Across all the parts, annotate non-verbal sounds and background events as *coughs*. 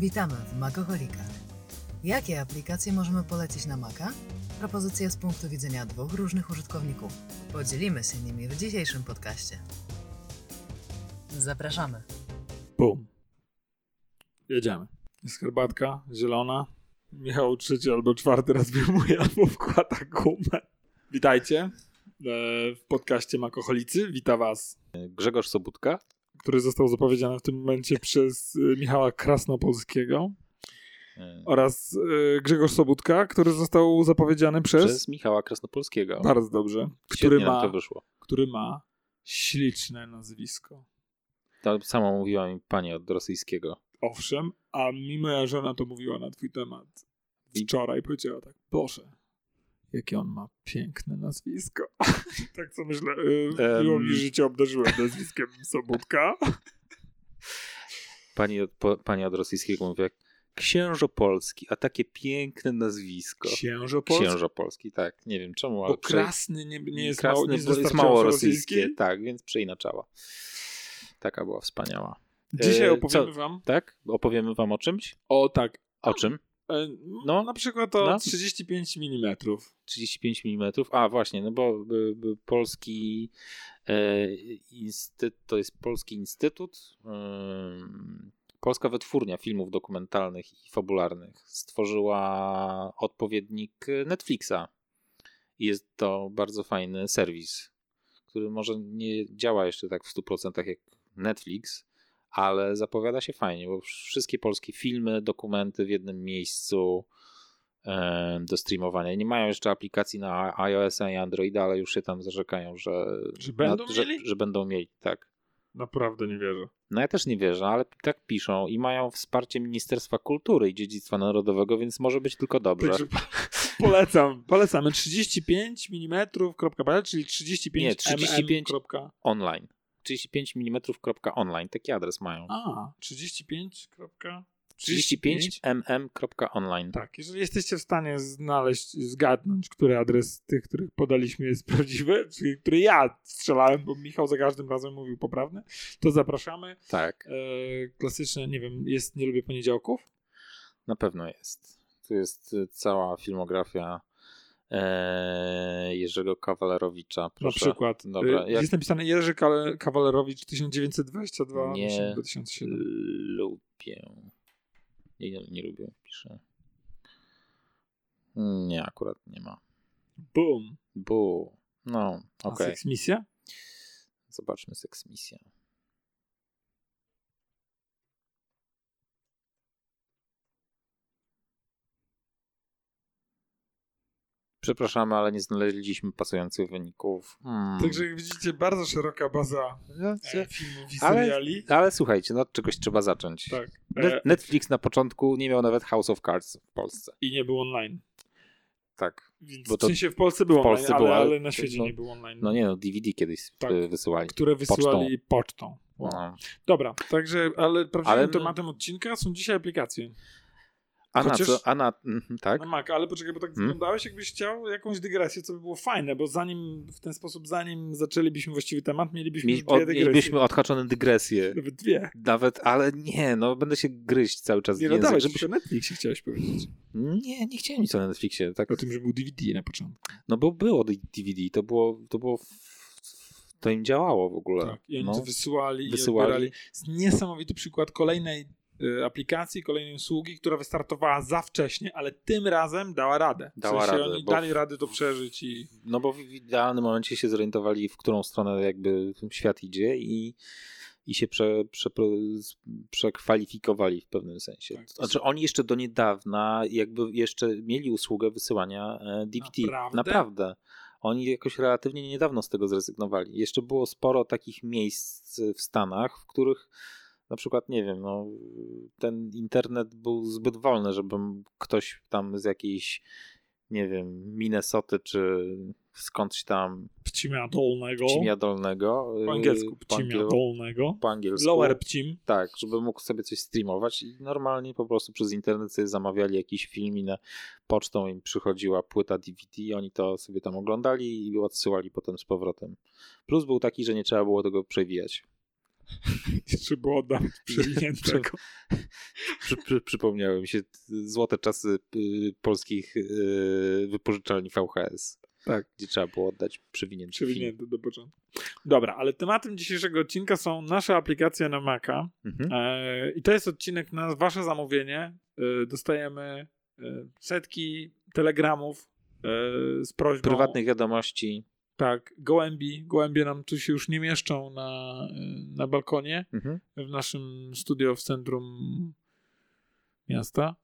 Witamy w Macoholikach. Jakie aplikacje możemy polecić na Maca? Propozycje z punktu widzenia dwóch różnych użytkowników. Podzielimy się nimi w dzisiejszym podcaście. Zapraszamy. Bum. Jedziemy. Jest herbatka zielona. Michał trzeci albo czwarty raz wyjmuje albo wkłada gumę. Witajcie e, w podcaście Makoholicy. Wita was, Grzegorz Sobutka. Który został zapowiedziany w tym momencie przez e, Michała Krasnopolskiego e, oraz e, Grzegorz Sobutka, który został zapowiedziany przez... Przez Michała Krasnopolskiego. Bardzo dobrze. Który ma, to wyszło. który ma śliczne nazwisko. To samo mówiła mi pani od rosyjskiego. Owszem, a mi moja żona to mówiła na twój temat wczoraj. Powiedziała tak, Boże, jakie on ma piękne nazwisko. *laughs* tak co myślę, y, miło mi życie obdarzyłem nazwiskiem Sobutka. *laughs* Pani od, po, pani od rosyjskiego mówi jak Księżopolski, a takie piękne nazwisko. Księżo Polski. Księżopolski, tak. Nie wiem czemu, ale Bo krasny nie, nie jest krasny, mało, nie bo jest mało rosyjskie. rosyjski. Tak, więc przeinaczała. Taka była wspaniała. Dzisiaj E, opowiemy co? wam Tak? Opowiemy wam o czymś? o tak, O czym? E, No. na przykład o No. 35 mm. 35 mm. A właśnie, no bo by, by polski e, instytut, to jest Polski Instytut, Polska Wytwórnia Filmów Dokumentalnych i Fabularnych stworzyła odpowiednik Netflixa. Jest to bardzo fajny serwis, który może nie działa jeszcze tak w 100% jak Netflix, ale zapowiada się fajnie, bo wszystkie polskie filmy, dokumenty w jednym miejscu e, do streamowania. Nie mają jeszcze aplikacji na iOS-a i Androida, ale już się tam zarzekają, że, Że będą na, że, mieli? że będą mieli, tak. Naprawdę nie wierzę. No ja też nie wierzę, ale tak piszą i mają wsparcie Ministerstwa Kultury i Dziedzictwa Narodowego, więc może być tylko dobrze. Także *laughs* polecam, polecamy 35 mm.pl, czyli 35 Nie, 35 mm. Online. 35 mm.online, taki adres mają. A, 35. 35 mm.online. Tak, jeżeli jesteście w stanie znaleźć, zgadnąć, który adres tych, których podaliśmy jest prawdziwy, czyli który ja strzelałem, bo Michał za każdym razem mówił poprawny, to zapraszamy. Tak, E, klasyczne, nie wiem, jest Nie lubię poniedziałków. na pewno jest. Tu jest y, cała filmografia e, Jerzego Kawalerowicza. Proszę. Na przykład. Dobra, E, jak Jest napisane Jerzy Kawalerowicz 1922 Nie. 2007. lubię. Nie, nie, lubię, piszę. Nie, akurat nie ma. Boom. Bu. No, okej. Seks misja? Zobaczmy seks Przepraszamy, ale nie znaleźliśmy pasujących wyników. Hmm. Także jak widzicie, bardzo szeroka baza No, e, filmów i Ale- seriali. Ale słuchajcie, no od czegoś trzeba zacząć. Tak. E, Netflix na początku nie miał nawet House of Cards w Polsce. I nie był online. Tak. Więc Bo w to sensie w Polsce był w Polsce online, było, ale, ale na świecie no- nie był online. No nie no, DVD kiedyś Tak. y, wysyłali. Które wysyłali pocztą. Wow. No. Dobra, także, ale prawdziwym Ale- tematem odcinka są dzisiaj aplikacje A Chociaż- na co? A na, mhm, tak? na Mac, ale poczekaj, bo tak Hmm? wyglądałeś, jakbyś chciał jakąś dygresję, co by było fajne, bo zanim, w ten sposób, zanim zaczęlibyśmy właściwy temat, mielibyśmy Mi, już dwie dygresje. mielibyśmy odhaczone dygresje. *laughs* Nawet dwie. Nawet, ale nie, no będę się gryźć cały czas w Nie, no dawaj, żeby żebyś o Netflixie chciałeś powiedzieć. Nie, nie chciałem nic o Netflixie. Tak. O tym, że był DVD na początku. No bo było DVD, to było, to było, to im działało w ogóle. Tak. I oni no. to wysyłali, i Wysyłali. odbierali. Jest niesamowity przykład kolejnej aplikacji, kolejnej usługi, która wystartowała za wcześnie, ale tym razem dała radę. W Dała sensie radę, Oni dali w- radę to przeżyć i No bo w idealnym momencie się zorientowali, w którą stronę jakby świat idzie i, i się prze, prze, przekwalifikowali w pewnym sensie. Tak. Znaczy oni jeszcze do niedawna jakby jeszcze mieli usługę wysyłania e, DVD. Naprawdę? Naprawdę. Oni jakoś relatywnie niedawno z tego zrezygnowali. Jeszcze było sporo takich miejsc w Stanach, w których na przykład, nie wiem, no, ten internet był zbyt wolny, żeby ktoś tam z jakiejś, nie wiem, Minnesoty czy skądś tam Pcimia Dolnego. Pcimia Dolnego. Po yy, angielsku po, Pcimia Dolnego. po angielsku. Lower Pcim. Tak, żeby mógł sobie coś streamować i normalnie po prostu przez internet sobie zamawiali jakiś film i na pocztą im przychodziła płyta DVD, oni to sobie tam oglądali i odsyłali potem z powrotem. Plus był taki, że nie trzeba było tego przewijać. Jeszcze było oddać *laughs* przewiniętego. przy, przy, przypomniały mi się złote czasy y, polskich y, wypożyczalni VHS. Tak. Gdzie trzeba było oddać przewinięty film. Przewinięty do początku. Dobra, ale tematem dzisiejszego odcinka są nasze aplikacje na Maca. Mhm. E, I to jest odcinek na wasze zamówienie. E, dostajemy e, setki telegramów e, z prośbą. Prywatnych wiadomości. Tak, gołębi. Gołębie nam tu się już nie mieszczą na, e, na balkonie Mhm. w naszym studio w centrum miasta.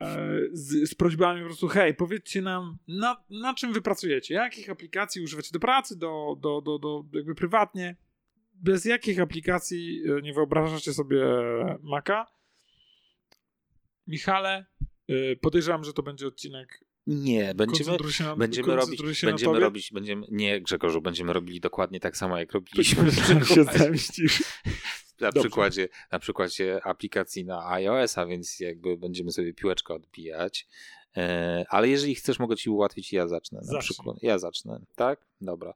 E, Z, z prośbami po prostu, hej, powiedzcie nam, na, na czym wy pracujecie, jakich aplikacji używacie do pracy, do, do, do, do jakby prywatnie, bez jakich aplikacji e, nie wyobrażacie sobie Maca. Michale, e, podejrzewam, że to będzie odcinek. Nie, będziemy, na, będziemy robić, będziemy tobie. robić, będziemy, nie Grzegorzu, będziemy robili dokładnie tak samo, jak robiliśmy się zemścisz. *laughs* na Dobrze. przykładzie, na przykładzie aplikacji na iOS-a, więc jakby będziemy sobie piłeczkę odbijać. E, ale jeżeli chcesz, mogę ci ułatwić i ja zacznę. Na Zacznij. przykład. Ja zacznę, tak? Dobra.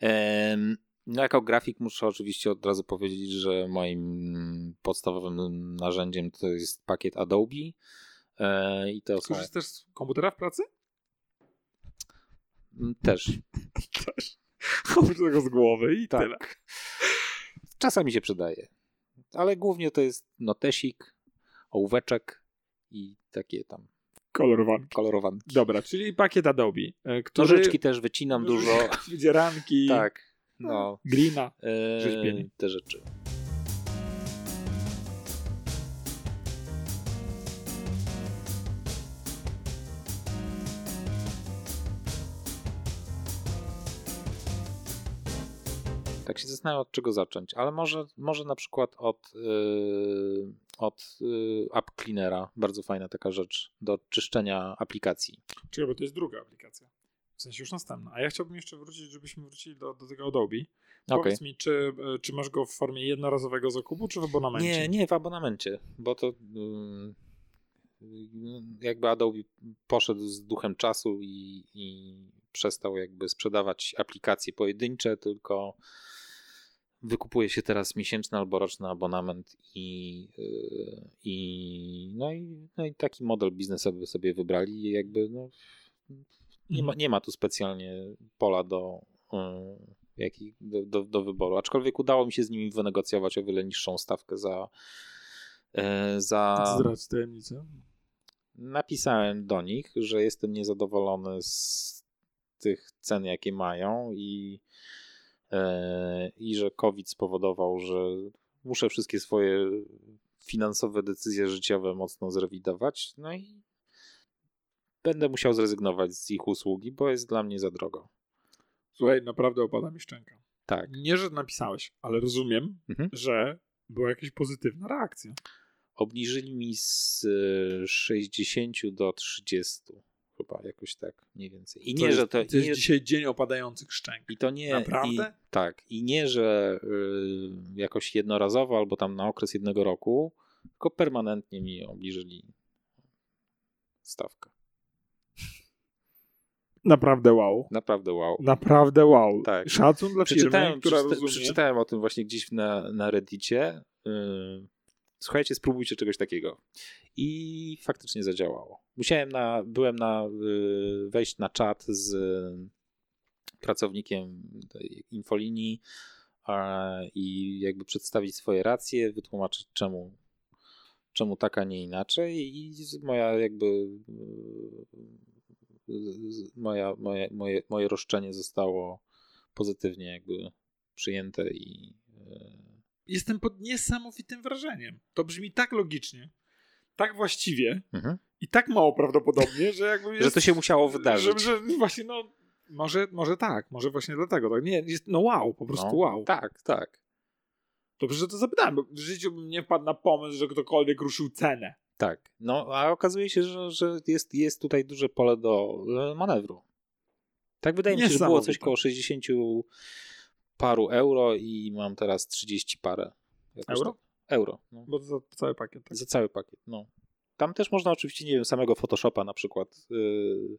Em, no jako grafik muszę oczywiście od razu powiedzieć, że moim podstawowym narzędziem to jest pakiet Adobe. E, I to są Korzystasz z komputera w pracy? Mm, też. *laughs* Też. Oprócz tego z głowy i Tak. tyle. Czasami się przydaje. Ale głównie to jest notesik, ołóweczek i takie tam Kolorowanki. kolorowanki. Dobra, czyli pakiet Adobe, e, który... Nożyczki też wycinam dużo. *laughs* Wydzieranki. tak. No. Glina. E, Rzeźbienie. te rzeczy. Tak się zastanawiam, od czego zacząć, ale może, może na przykład od, yy, od yy, App Cleanera. Bardzo fajna taka rzecz do czyszczenia aplikacji. Czekaj, bo to jest druga aplikacja. W sensie już następna. A ja chciałbym jeszcze wrócić, żebyśmy wrócili do, do tego Adobe. Okej. Powiedz mi, czy, e, czy masz go w formie jednorazowego zakupu, czy w abonamencie? Nie, nie w abonamencie, bo to ym, jakby Adobe poszedł z duchem czasu i, i przestał jakby sprzedawać aplikacje pojedyncze, tylko wykupuje się teraz miesięczny albo roczny abonament i, yy, i, no, i no i taki model biznesowy sobie wybrali i jakby no, nie, ma, nie ma tu specjalnie pola do, yy, jaki, do, do, do wyboru. Aczkolwiek udało mi się z nimi wynegocjować o wiele niższą stawkę za. e, za Zdradź tajemnicę. napisałem do nich, że jestem niezadowolony z tych cen, jakie mają i, i że COVID spowodował, że muszę wszystkie swoje finansowe decyzje życiowe mocno zrewidować. No i będę musiał zrezygnować z ich usługi, bo jest dla mnie za drogo. Słuchaj, naprawdę opada mi szczęka. Tak. Nie, że napisałeś, ale rozumiem, Mhm. że była jakaś pozytywna reakcja. Obniżyli mi z e, 60 do 30, chyba jakoś tak, mniej więcej. I nie, to że jest, to. to jest nie, dzisiaj dzień opadających szczęk. I to nie. Naprawdę? I, tak. I nie, że y, jakoś jednorazowo albo tam na okres jednego roku, tylko permanentnie mi obniżyli stawkę. Naprawdę wow. Naprawdę wow. Naprawdę wow. Tak. Szacun dla firmy, Przeczytałem, która przeczyta, rozumie. przeczytałem o tym właśnie gdzieś na, na Reddicie. Y, słuchajcie, spróbujcie czegoś takiego. I faktycznie zadziałało. Musiałem na, byłem na, y, wejść na czat z pracownikiem tej infolinii i jakby przedstawić swoje racje, wytłumaczyć czemu, czemu tak, a nie inaczej i moja jakby y, moja, moje, moje, moje roszczenie zostało pozytywnie jakby przyjęte i y, Jestem pod niesamowitym wrażeniem. To brzmi tak logicznie, tak właściwie mhm. i tak mało prawdopodobnie, że jakby *laughs* jest... że to się musiało wydarzyć. Że, że właśnie no... Może, może tak, może właśnie dlatego. Tak. Nie, jest, no wow, po prostu No, wow. Tak, tak, Dobrze, że to zapytałem, bo w życiu bym nie wpadł na pomysł, że ktokolwiek ruszył cenę. tak. No a okazuje się, że, że jest, jest tutaj duże pole do e, manewru. Tak wydaje mi się, że było coś koło 60 paru euro i mam teraz 30 parę. Jakoś Euro? Tak. Euro. No. Bo za cały pakiet. Tak. Za cały pakiet, no. Tam też można oczywiście, nie wiem, samego Photoshopa na przykład yy,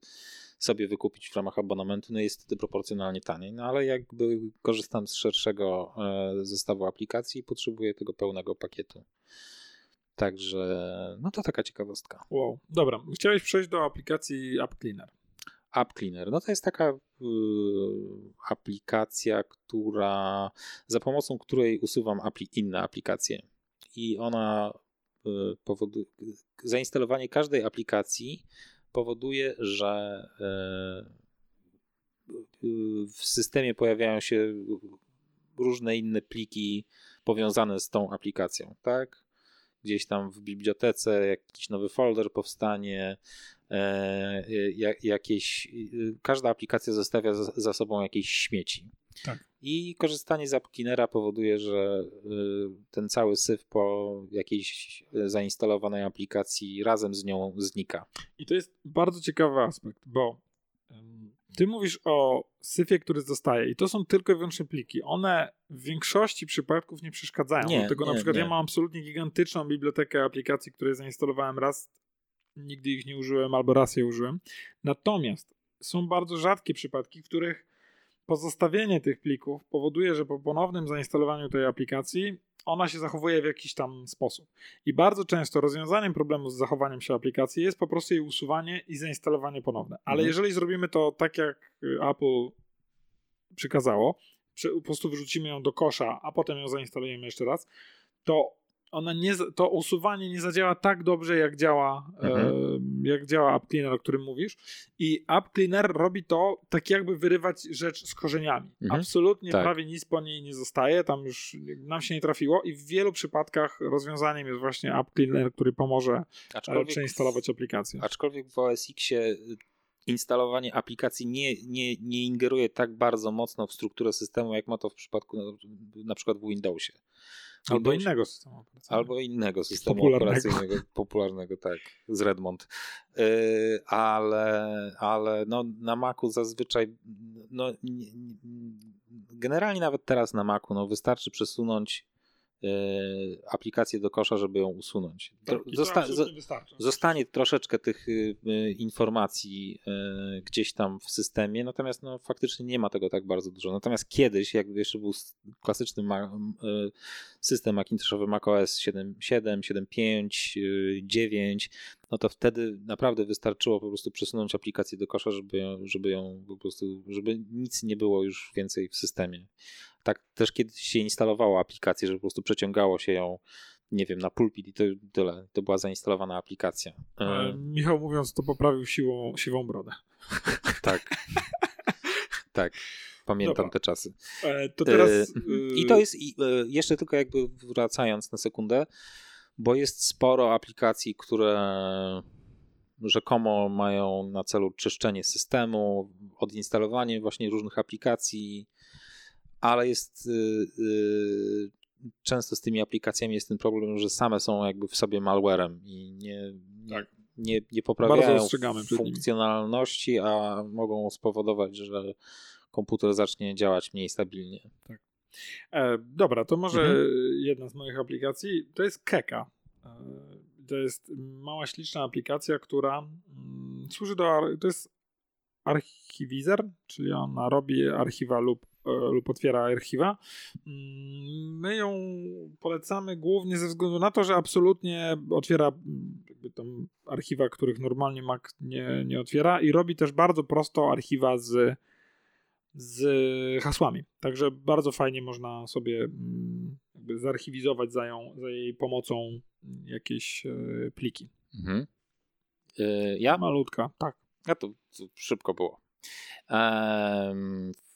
sobie wykupić w ramach abonamentu, no jest wtedy proporcjonalnie taniej, no ale jakby korzystam z szerszego e, zestawu aplikacji i potrzebuję tego pełnego pakietu. Także no to taka ciekawostka. Wow. Dobra, chciałeś przejść do aplikacji App Cleaner. App Cleaner. No to jest taka y, aplikacja, która za pomocą której usuwam apli, inne aplikacje. I ona y, powoduje, zainstalowanie każdej aplikacji powoduje, że y, w systemie pojawiają się różne inne pliki powiązane z tą aplikacją, tak? Gdzieś tam w bibliotece jakiś nowy folder powstanie, jakieś, każda aplikacja zostawia za, sobą jakieś śmieci. Tak. I korzystanie z AppCleanera powoduje, że ten cały syf po jakiejś zainstalowanej aplikacji razem z nią znika. I to jest bardzo ciekawy aspekt, bo ty mówisz o syfie, który zostaje i to są tylko i wyłącznie pliki. One w większości przypadków nie przeszkadzają. Nie, Dlatego na nie, przykład nie. ja mam absolutnie gigantyczną bibliotekę aplikacji, które zainstalowałem raz, nigdy ich nie użyłem albo raz je użyłem. Natomiast są bardzo rzadkie przypadki, w których pozostawienie tych plików powoduje, że po ponownym zainstalowaniu tej aplikacji ona się zachowuje w jakiś tam sposób. I bardzo często rozwiązaniem problemu z zachowaniem się aplikacji jest po prostu jej usuwanie i zainstalowanie ponowne. Ale Mhm. jeżeli zrobimy to tak, jak y, Apple przykazało, przy- po prostu wrzucimy ją do kosza, a potem ją zainstalujemy jeszcze raz, to ona nie, to usuwanie nie zadziała tak dobrze, jak działa, Mhm. e, jak działa App Cleaner, o którym mówisz. I App Cleaner robi to tak jakby wyrywać rzecz z korzeniami. Mhm. Absolutnie Tak. prawie nic po niej nie zostaje, tam już nam się nie trafiło i w wielu przypadkach rozwiązaniem jest właśnie App Cleaner, który pomoże e, Aczkolwiek, przeinstalować aplikację. aczkolwiek w OS Xie instalowanie aplikacji nie, nie, nie ingeruje tak bardzo mocno w strukturę systemu, jak ma to w przypadku na, na przykład w Windowsie. Albo innego systemu operacyjnego. Albo innego systemu Popularnego. operacyjnego, *laughs* popularnego, tak, z Redmond. Yy, ale ale no, na Macu zazwyczaj, no, nie- nie- generalnie nawet teraz na Macu, no, wystarczy przesunąć aplikację do kosza, żeby ją usunąć. Tak, zosta-. Zostanie troszeczkę tych y, y, informacji y, gdzieś tam w systemie, natomiast no, faktycznie nie ma tego tak bardzo dużo. Natomiast kiedyś, jak jeszcze był klasyczny ma, y, system Macintoshowy macOS 7.7, 7.5, y, 9, no to wtedy naprawdę wystarczyło po prostu przesunąć aplikację do kosza, żeby ją, żeby ją po prostu, żeby nic nie było już więcej w systemie. Tak też kiedyś się instalowało aplikację, że po prostu przeciągało się ją nie wiem, na pulpit i to tyle. To była zainstalowana aplikacja. E, E, Michał mówiąc, to poprawił siłą, siwą brodę. *laughs* tak. tak. Pamiętam Dobra. te czasy. E, to teraz. E, I to jest i, e, jeszcze tylko jakby wracając na sekundę, bo jest sporo aplikacji, które rzekomo mają na celu czyszczenie systemu, odinstalowanie właśnie różnych aplikacji, ale jest y, y, często z tymi aplikacjami jest ten problem, że same są jakby w sobie malwarem i nie, Tak. nie, nie poprawiają funkcjonalności, a mogą spowodować, że komputer zacznie działać mniej stabilnie. E, dobra, to może Mhm. jedna z moich aplikacji to jest Keka. E, to jest mała, śliczna aplikacja, która mm, służy do. To jest archiwizer, czyli ona robi archiwa lub, e, lub otwiera archiwa. Mm, My ją polecamy głównie ze względu na to, że absolutnie otwiera mm, jakby tam archiwa, których normalnie Mac nie, nie otwiera i robi też bardzo prosto archiwa z z hasłami. Także bardzo fajnie można sobie mm, jakby zarchiwizować za, ją, za jej pomocą jakieś e, pliki. Mhm. E, Ja Malutka, tak. A to, to szybko było.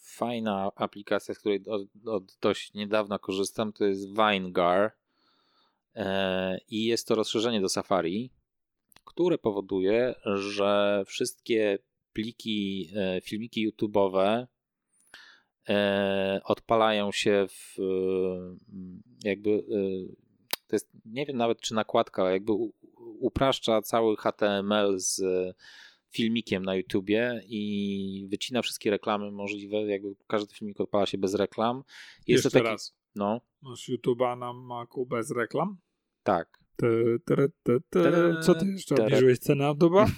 Fajna aplikacja, z której od, od dość niedawna korzystam, to jest Vinegar. E, I jest to rozszerzenie do Safari, które powoduje, że wszystkie pliki, e, filmiki YouTube'owe odpalają się w e, jakby e, to jest, nie wiem nawet czy nakładka, ale jakby upraszcza cały HTML z filmikiem na YouTubie i wycina wszystkie reklamy możliwe, jakby każdy filmik odpala się bez reklam. Jest Jeszcze taki, raz. No, Masz YouTube'a na Macu bez reklam. tak. Te, te, te, te. Co ty jeszcze obniżyłeś cenę YouTube'a? *laughs*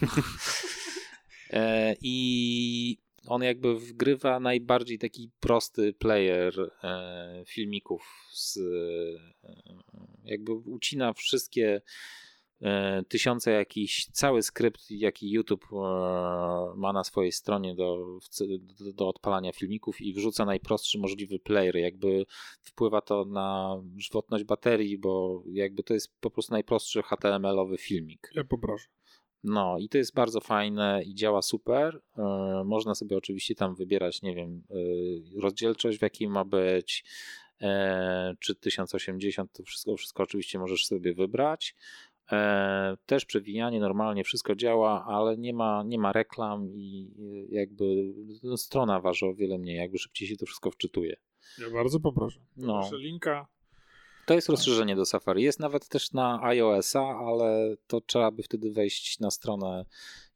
E, I on jakby wgrywa najbardziej taki prosty player e, filmików z e, Jakby ucina wszystkie e, tysiące jakiś, cały skrypt, jaki YouTube e, ma na swojej stronie do, do, do odpalania filmików i wrzuca najprostszy możliwy player. Jakby wpływa to na żywotność baterii, bo jakby to jest po prostu najprostszy HTML-owy filmik. Ja poproszę. No i to jest bardzo fajne i działa super. E, Można sobie oczywiście tam wybierać, nie wiem, e, rozdzielczość w jakiej ma być, e, czy 1080, to wszystko, wszystko oczywiście możesz sobie wybrać. Też przewijanie normalnie wszystko działa, ale nie ma, nie ma reklam i jakby no, strona waży o wiele mniej, jakby szybciej się to wszystko wczytuje. Ja bardzo poproszę. No. Proszę linka. To jest rozszerzenie do Safari. Jest nawet też na iOS-a, ale to trzeba by wtedy wejść na stronę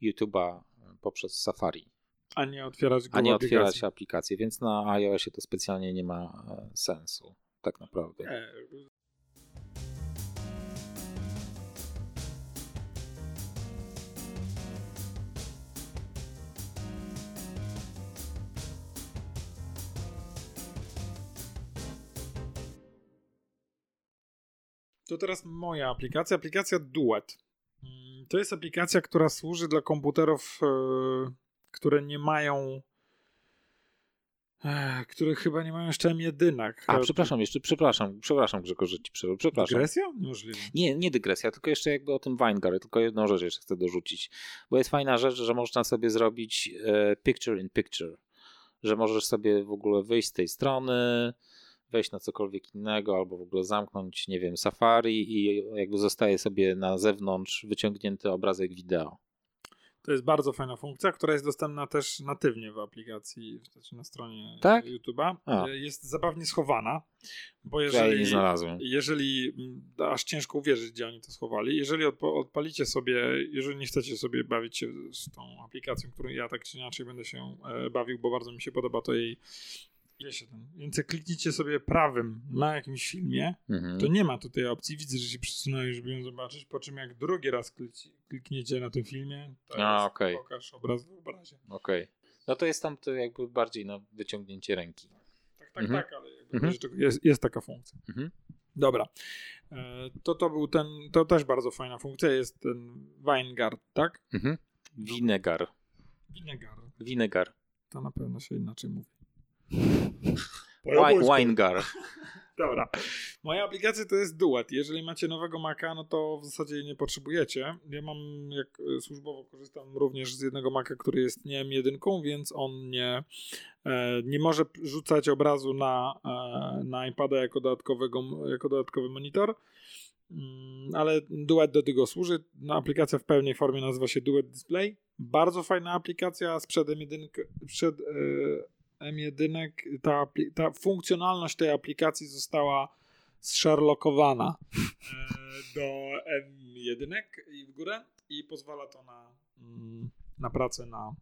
YouTube'a poprzez Safari, A nie otwierać go a nie otwierać aplikacji. aplikacji, więc na iOSie to specjalnie nie ma e, sensu, tak naprawdę. To teraz moja aplikacja, aplikacja Duet. Mm, To jest aplikacja, która służy dla komputerów, e, które nie mają e, które chyba nie mają jeszcze M1. A, przepraszam jeszcze, przepraszam, przepraszam Grzegorz, że ci przerwę, przepraszam. Dygresja? Niemożliwe. Nie, nie dygresja, tylko jeszcze jakby o tym Vanguard, tylko jedną rzecz jeszcze chcę dorzucić. Bo jest fajna rzecz, że można sobie zrobić e, picture in picture. Że możesz sobie w ogóle wyjść z tej strony, wejść na cokolwiek innego, albo w ogóle zamknąć, nie wiem, Safari i jakby zostaje sobie na zewnątrz wyciągnięty obrazek wideo. To jest bardzo fajna funkcja, która jest dostępna też natywnie w aplikacji, znaczy na stronie Tak? YouTube'a. A. Jest zabawnie schowana, bo jeżeli, jeżeli mm, aż ciężko uwierzyć, gdzie oni to schowali, jeżeli odpalicie sobie, jeżeli nie chcecie sobie bawić się z tą aplikacją, którą ja tak czy inaczej będę się e, bawił, bo bardzo mi się podoba to jej Ile się tam? Więc jak klikniecie sobie prawym na jakimś filmie, Mhm. to nie ma tutaj opcji. Widzę, że się przesunęli, żeby ją zobaczyć. Po czym jak drugi raz klikniecie na tym filmie, to A, jest okej. pokaż obraz w obrazie. Okej. No to jest tam to jakby bardziej na wyciągnięcie ręki. Tak, tak, Mhm. tak, ale jakby Mhm. jest, jest taka funkcja. Mhm. Dobra. E, To to był ten, to też bardzo fajna funkcja, jest ten Weingard, tak? Mhm. Vinegar. Vinegar. Vinegar. To na pewno się inaczej mówi. Wi- Winegar. *laughs* Dobra. Moja aplikacja to jest Duet. Jeżeli macie nowego Maca, no to w zasadzie jej nie potrzebujecie. Ja mam, jak e, służbowo korzystam również z jednego Maca, który jest nie M1, więc on nie, e, nie może rzucać obrazu na, e, na iPada jako, dodatkowego, jako dodatkowy monitor. Mm, Ale Duet do tego służy. No, aplikacja w pełnej formie nazywa się Duet Display. Bardzo fajna aplikacja sprzed M1, przed e, M1 ta, ta funkcjonalność tej aplikacji została zsherlockowana e, do M1 i w górę i pozwala to na, mm, na pracę na,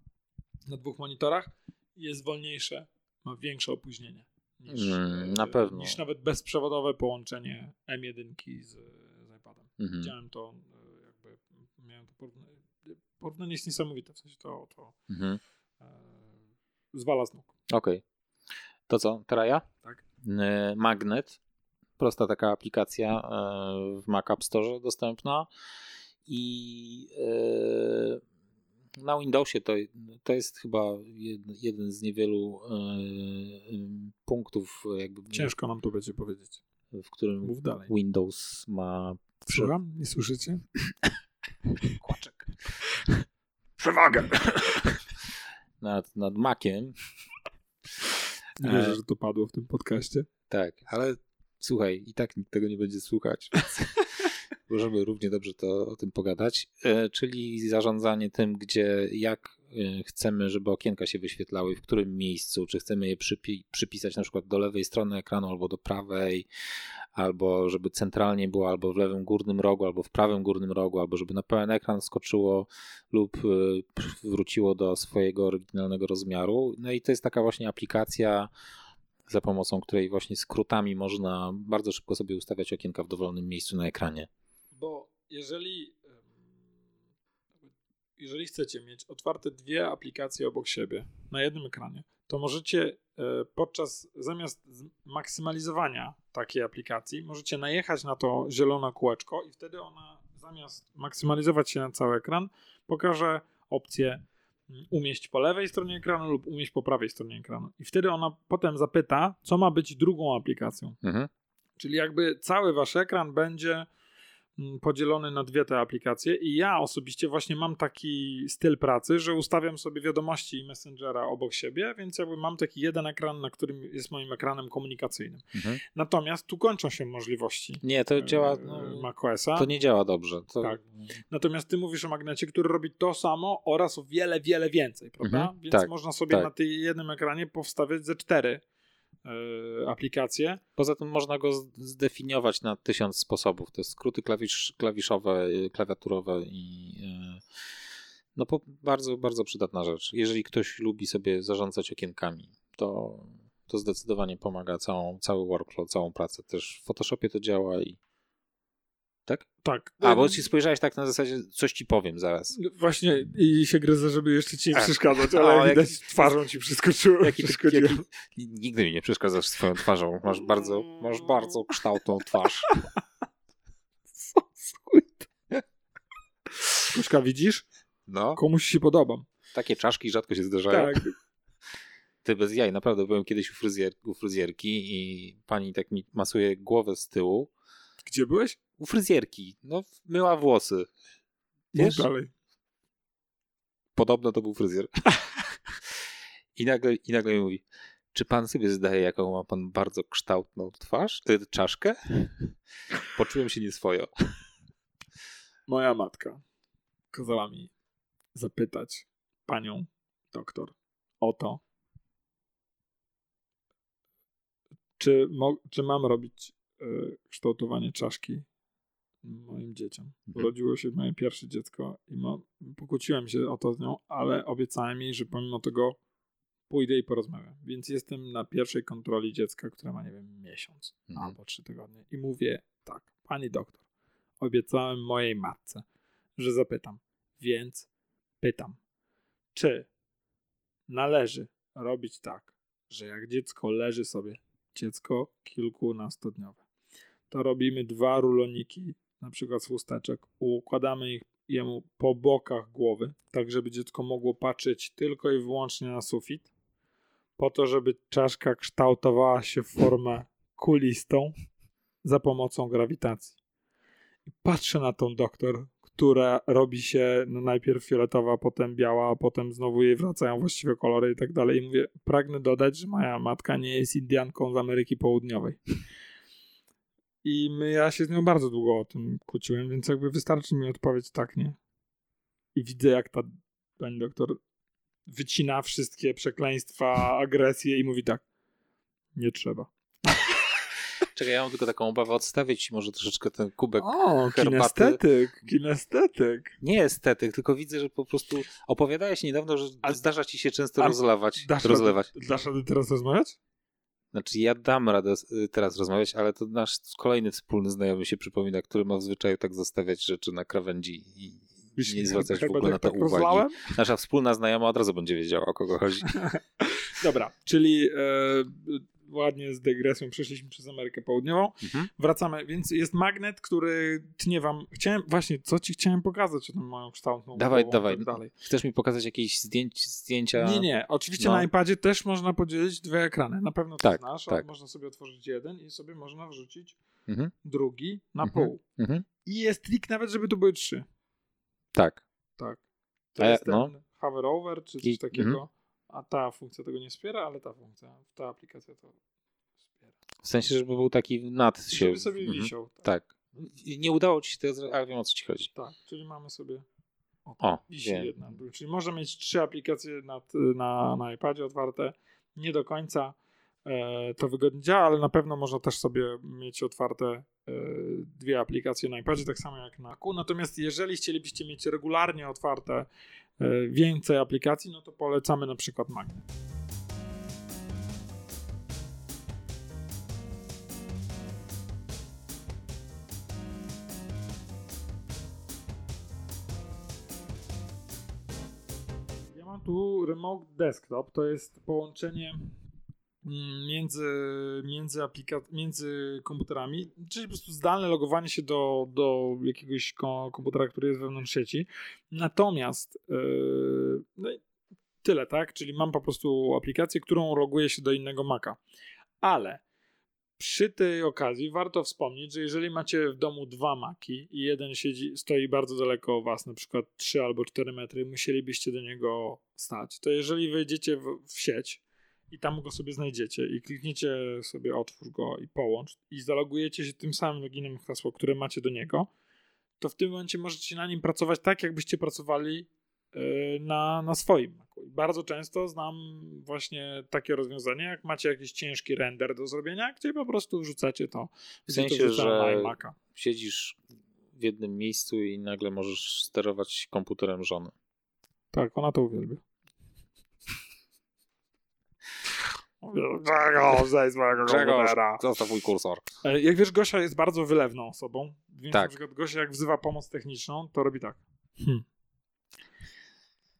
na dwóch monitorach. Jest wolniejsze, ma większe opóźnienie niż, Mm, e, na pewno. niż nawet bezprzewodowe połączenie M1 z, z iPadem. Mhm. Widziałem to, e, jakby miałem to porównanie, porównanie jest niesamowite, w sensie to, to Mhm. e, zwala z nóg. Okej. To co, teraz ja? Tak. E, Magnet. Prosta taka aplikacja e, w Mac App Store dostępna. I e, na Windowsie to, to jest chyba jed- jeden z niewielu e, punktów, jakby, Ciężko nam to będzie powiedzieć. w którym Mów dalej. Windows ma Słucham? Nie słyszycie? *coughs* kłaczek Przewagę! nad, nad Maciem. Nie E, wierzę, że to padło w tym podcaście. Tak, ale słuchaj, i tak nikt tego nie będzie słuchać, więc *laughs* możemy równie dobrze to o tym pogadać. E, czyli zarządzanie tym, gdzie, jak e, chcemy, żeby okienka się wyświetlały, w którym miejscu, czy chcemy je przypi- przypisać na przykład do lewej strony ekranu albo do prawej, albo żeby centralnie było albo w lewym górnym rogu, albo w prawym górnym rogu, albo żeby na pełen ekran skoczyło lub e, wróciło do swojego oryginalnego rozmiaru. No i to jest taka właśnie aplikacja, za pomocą której właśnie skrótami można bardzo szybko sobie ustawiać okienka w dowolnym miejscu na ekranie. Bo jeżeli, jeżeli chcecie mieć otwarte dwie aplikacje obok siebie na jednym ekranie, to możecie e, podczas, zamiast maksymalizowania takiej aplikacji, możecie najechać na to zielone kółeczko i wtedy ona zamiast maksymalizować się na cały ekran, pokaże opcję mm, umieść po lewej stronie ekranu lub umieść po prawej stronie ekranu. I wtedy ona potem zapyta, co ma być drugą aplikacją. Mhm. Czyli jakby cały wasz ekran będzie podzielony na dwie te aplikacje i ja osobiście właśnie mam taki styl pracy, że ustawiam sobie wiadomości i Messengera obok siebie, więc jakby mam taki jeden ekran, na którym jest moim ekranem komunikacyjnym. Mhm. Natomiast tu kończą się możliwości Nie, to działa. e, No, macOSa. to nie działa dobrze. To... Tak. Natomiast ty mówisz o magnecie, który robi to samo oraz o wiele, wiele więcej, prawda? Mhm, Więc tak, można sobie tak. na tej jednym ekranie powstawiać ze cztery e, aplikacje. Poza tym można go zdefiniować na tysiąc sposobów. To jest skróty klawisz, klawiszowe, y, klawiaturowe i y, no bardzo, bardzo przydatna rzecz. Jeżeli ktoś lubi sobie zarządzać okienkami, to, to zdecydowanie pomaga całą, cały workflow, całą pracę. Też w Photoshopie to działa i tak? Tak. A, bo ci spojrzałeś tak na zasadzie, coś ci powiem zaraz. Właśnie i się gryzę, żeby jeszcze ci nie przeszkadzać, O, ale jaki- widać twarzą ci przeskoczyło. *laughs* Jaki, jaki, nigdy mi nie przeszkadzasz swoją twarzą. Masz bardzo, masz bardzo kształtną twarz. *laughs* Puszka, widzisz? No, Komuś się podobam. takie czaszki rzadko się zdarzają. Tak. Ty bez jaj, naprawdę byłem kiedyś u, fryzjer, u fryzjerki i pani tak mi masuje głowę z tyłu. Gdzie byłeś? U fryzjerki, no myła włosy. Wiesz? dalej. Podobno to był fryzjer. *laughs* I nagle, I nagle mi mówi, czy pan sobie zdaje, jaką ma pan bardzo kształtną twarz, y, czaszkę? *laughs* Poczułem się nieswojo. Moja matka kazała mi zapytać panią doktor o to, czy, mo- czy mam robić y, kształtowanie czaszki moim dzieciom. Mhm. Urodziło się moje pierwsze dziecko i pokłóciłem się o to z nią, ale obiecałem jej, że pomimo tego pójdę i porozmawiam. Więc jestem na pierwszej kontroli dziecka, która ma, nie wiem, miesiąc Mhm. albo trzy tygodnie. I mówię tak, pani doktor, obiecałem mojej matce, że zapytam. Więc pytam, czy należy robić tak, że jak dziecko leży sobie, dziecko kilkunastodniowe, to robimy dwa ruloniki, na przykład z chusteczek, układamy ich jemu po bokach głowy, tak żeby dziecko mogło patrzeć tylko i wyłącznie na sufit, po to, żeby czaszka kształtowała się w formę kulistą za pomocą grawitacji. I patrzę na tą doktor, która robi się no najpierw fioletowa, potem biała, a potem znowu jej wracają właściwe kolory i tak dalej. I mówię, pragnę dodać, że moja matka nie jest Indianką z Ameryki Południowej. I my, ja się z nią bardzo długo o tym kłóciłem, więc jakby wystarczy mi odpowiedź tak, nie? I widzę, jak ta pani doktor wycina wszystkie przekleństwa, agresję i mówi tak, nie trzeba. Czekaj, ja mam tylko taką obawę odstawić może troszeczkę ten kubek. O, herbaty. kinestetyk, kinestetyk. Nie estetyk, tylko widzę, że po prostu opowiadałeś niedawno, że A- zdarza ci się często a- rozlewać, Dasz rozlewać. Radę, dasz radę teraz rozmawiać? Znaczy ja dam radę y, teraz rozmawiać, ale to nasz kolejny wspólny znajomy się przypomina, który ma w zwyczaju tak zostawiać rzeczy na krawędzi i nie zwracać w ogóle na tak to uwagi. rozlałem? Nasza wspólna znajoma od razu będzie wiedziała, o kogo chodzi. *laughs* Dobra, czyli e, ładnie z dygresją przeszliśmy przez Amerykę Południową. Mhm. Wracamy, więc jest magnet, który tnie wam... Chciałem, właśnie, co ci chciałem pokazać o tym moją kształtną Dawaj, głową dawaj. tak dalej. Chcesz mi pokazać jakieś zdjęć, zdjęcia? Nie, nie, oczywiście No. na iPadzie też można podzielić dwie ekrany. Na pewno to Tak, znasz, tak. ale można sobie otworzyć jeden i sobie można wrzucić Mhm. drugi na Mhm. pół. Mhm. I jest trik nawet, żeby tu były trzy. Tak. Tak. To ja- jest ten no. hover over, czy coś I- takiego. A ta funkcja tego nie wspiera, ale ta funkcja, ta aplikacja to wspiera. W sensie, żeby był taki nad się. Żeby sobie Mhm. wisiał. Tak. Tak. Nie udało ci się zrobić, ale wiem o co ci chodzi. tak. Czyli mamy sobie. O, O, wisi wiem. jedna. Czyli można mieć trzy aplikacje nad, na, na iPadzie otwarte. Nie do końca e, to wygodnie działa, ale na pewno można też sobie mieć otwarte e, dwie aplikacje na iPadzie, tak samo jak na Macu. Natomiast jeżeli chcielibyście mieć regularnie otwarte więcej aplikacji, no to polecamy na przykład Magnet. Ja mam remotu, remote desktop to jest połączenie między, między, aplika- między komputerami, czyli po prostu zdalne logowanie się do, do jakiegoś ko- komputera, który jest wewnątrz sieci. Natomiast yy, no tyle, tak? Czyli mam po prostu aplikację, którą loguję się do innego Maca. Ale przy tej okazji warto wspomnieć, że jeżeli macie w domu dwa maki i jeden siedzi, stoi bardzo daleko od was, na przykład 3 albo 4 metry, musielibyście do niego stać, to jeżeli wejdziecie w, w sieć i tam go sobie znajdziecie i klikniecie sobie otwórz go i połącz i zalogujecie się tym samym loginem hasło, które macie do niego, to w tym momencie możecie na nim pracować tak, jakbyście pracowali yy, na, na swoim Macu. I bardzo często znam właśnie takie rozwiązanie, jak macie jakiś ciężki render do zrobienia, gdzie po prostu wrzucacie to W to sensie, na że iMac'a. siedzisz w jednym miejscu i nagle możesz sterować komputerem żony. Tak, ona to uwielbia. Grzegorz, zejdź z mojego komputera. zostaw mój kursor. E, Jak wiesz, Gosia jest bardzo wylewną osobą, więc Tak. na przykład Gosia jak wzywa pomoc techniczną, to robi tak. Hmm.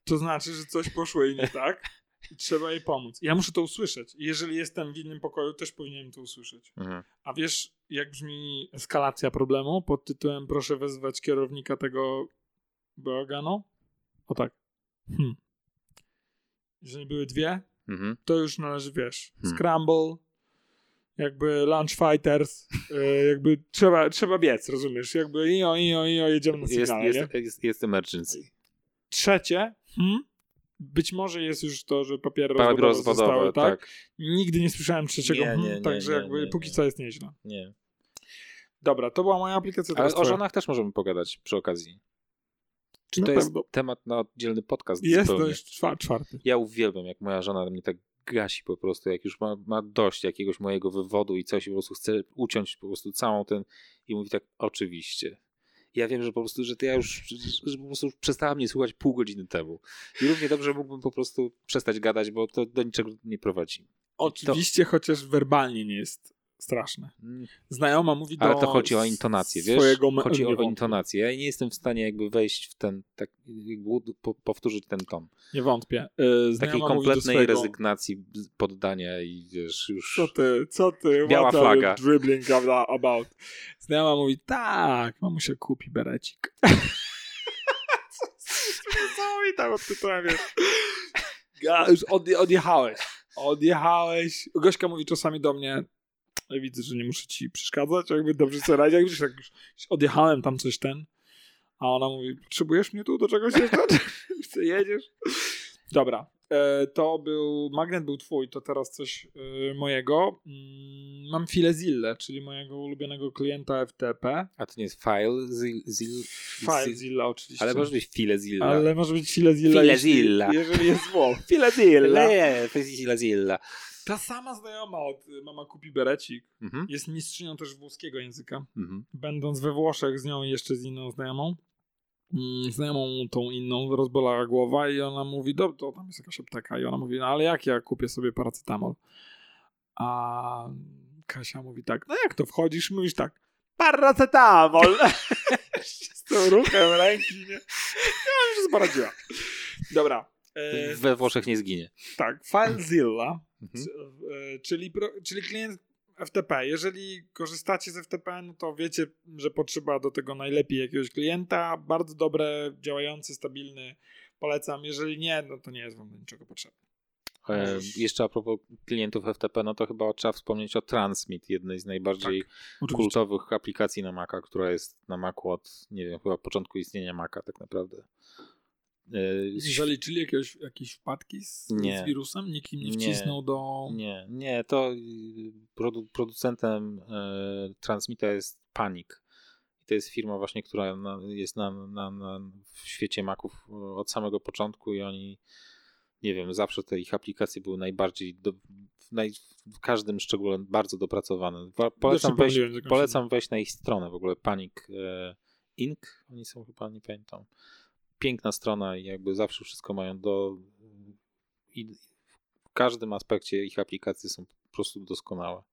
To znaczy, że coś poszło jej nie *laughs* tak i trzeba jej pomóc. Ja muszę to usłyszeć. I jeżeli jestem w innym pokoju, też powinienem to usłyszeć. Mhm. A wiesz, jak brzmi eskalacja problemu pod tytułem proszę wezwać kierownika tego bałaganu? O tak. Hmm. Jeżeli były dwie, Mhm. to już należy, wiesz, Hmm. Scramble, jakby Lunch Fighters, *laughs* e, jakby trzeba, trzeba biec, rozumiesz? Jakby io, io, io, jedziemy na Jest, sygnale, nie? jest, jest, jest emergency. Trzecie, hmm? być może jest już to, że papiery Papiery rozwodowe zostały, tak? tak. Nigdy nie słyszałem trzeciego, Nie, hmm, nie, nie, także jakby póki co jest nieźle. Nie. Dobra, to była moja aplikacja. Ale o żonach też możemy pogadać przy okazji. Czy Na to jest temat na oddzielny podcast? Jest, to zupełnie? jest czwa- czwarty. Ja uwielbiam, jak moja żona mnie tak gasi po prostu, jak już ma, ma dość jakiegoś mojego wywodu i coś i po prostu chce uciąć po prostu całą ten i mówi tak, oczywiście. Ja wiem, że po prostu, że to ja już, że po prostu przestała mnie słuchać pół godziny temu. I równie dobrze mógłbym po prostu przestać gadać, bo to do niczego nie prowadzi. Oczywiście, chociaż werbalnie nie jest straszne. Mm, Znajoma mówi do Ale to chodzi o intonację, wiesz? Chodzi o intonację. Ja nie jestem w stanie jakby wejść w ten, tak, powtórzyć ten ton. Nie wątpię. Yy, znajoma Takiej kompletnej swojego... rezygnacji, poddania i wiesz, już... Co ty, co ty? Biała What flaga. dribbling about. *laughs* Znajoma mówi, tak, mamusia kupi berecik. *laughs* Niesamowita pod tytułem, wiesz. Ga- Już odje- odjechałeś. Odjechałeś. Gośka mówi czasami do mnie, ja widzę, że nie muszę ci przeszkadzać, jakby dobrze sobie radzić. Jak widzisz, jak już odjechałem tam coś ten, a ona mówi, potrzebujesz mnie tu do czegoś jeszcze? *laughs* Jedziesz? Dobra. E, to był, magnet był twój, to teraz coś e, mojego. Mm, mam Filezillę, czyli mojego ulubionego klienta FTP. A to nie jest file, zil, zil, Filezilla oczywiście. ale może być filezilla. Ale może być Filezilla, Filezilla. Jeżeli, jeżeli jest zło. *laughs* Filezilla. Nie, to jest filezilla. Ta sama znajoma od y, Mama kupi berecik. Mhm. Jest mistrzynią też włoskiego języka. Mhm. Będąc we Włoszech z nią i jeszcze z inną znajomą, znajomą tą inną rozbolała głowa i ona mówi, do, to tam jest jakaś apteka i ona mówi, no ale jak ja kupię sobie paracetamol? A Kasia mówi tak, no jak to wchodzisz? Mówisz tak, paracetamol! *laughs* z tym ruchem ręki, nie? Ja już się poradziła. Dobra. E, We Włoszech nie zginie. tak, FileZilla, Mhm. e, czyli, pro, czyli klient FTP. Jeżeli korzystacie z FTP, no to wiecie, że potrzeba do tego najlepiej jakiegoś klienta. Bardzo dobre, działający, stabilny. Polecam. Jeżeli nie, no to nie jest wam do niczego potrzebne. E, jeszcze a propos klientów FTP, no to chyba trzeba wspomnieć o Transmit, jednej z najbardziej kultowych aplikacji na Maca, która jest na Macu od, nie wiem, chyba początku istnienia Maca tak naprawdę. E, Zaliczyli jakiegoś, jakieś wpadki z, Nie. z wirusem? Nikt im nie Nie. wcisnął do... Nie, nie, to y, produ- producentem e, Transmita jest Panic. I to jest firma właśnie, która na, jest na, na, na, w świecie Maców e, od samego początku i oni, nie wiem, zawsze te ich aplikacje były najbardziej, do, w, naj, w każdym szczególe bardzo dopracowane. Wa- Polecam wejść, polecam wejść na ich stronę w ogóle, Panic e, Inc. Oni są chyba, nie pamiętam. Piękna strona i jakby zawsze wszystko mają do... I w każdym aspekcie ich aplikacji są po prostu doskonałe.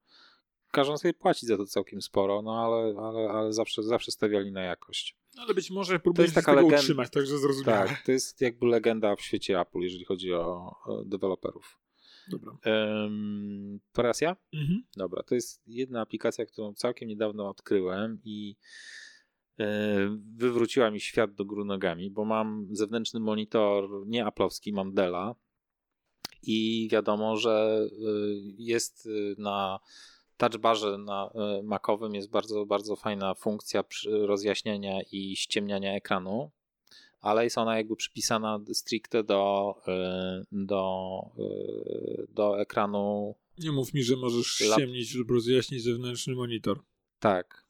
Każą sobie płacić za to całkiem sporo, no ale, ale, ale zawsze, zawsze stawiali na jakość. Ale być może próbujesz taka z tego legenda- utrzymać, także zrozumiałem. Tak, to jest jakby legenda w świecie Apple, jeżeli chodzi o, o deweloperów. Dobra. Um, teraz ja? Mhm. Dobra, to jest jedna aplikacja, którą całkiem niedawno odkryłem i wywróciła mi świat do góry nogami, bo mam zewnętrzny monitor, nie aplowski, mam Della i wiadomo, że e, jest e, na touchbarze na e, Macowym jest bardzo, bardzo fajna funkcja rozjaśniania i ściemniania ekranu, ale jest ona jakby przypisana stricte do, e, do, e, do ekranu Nie mów mi, że możesz ściemnić lub rozjaśnić zewnętrzny monitor. Tak.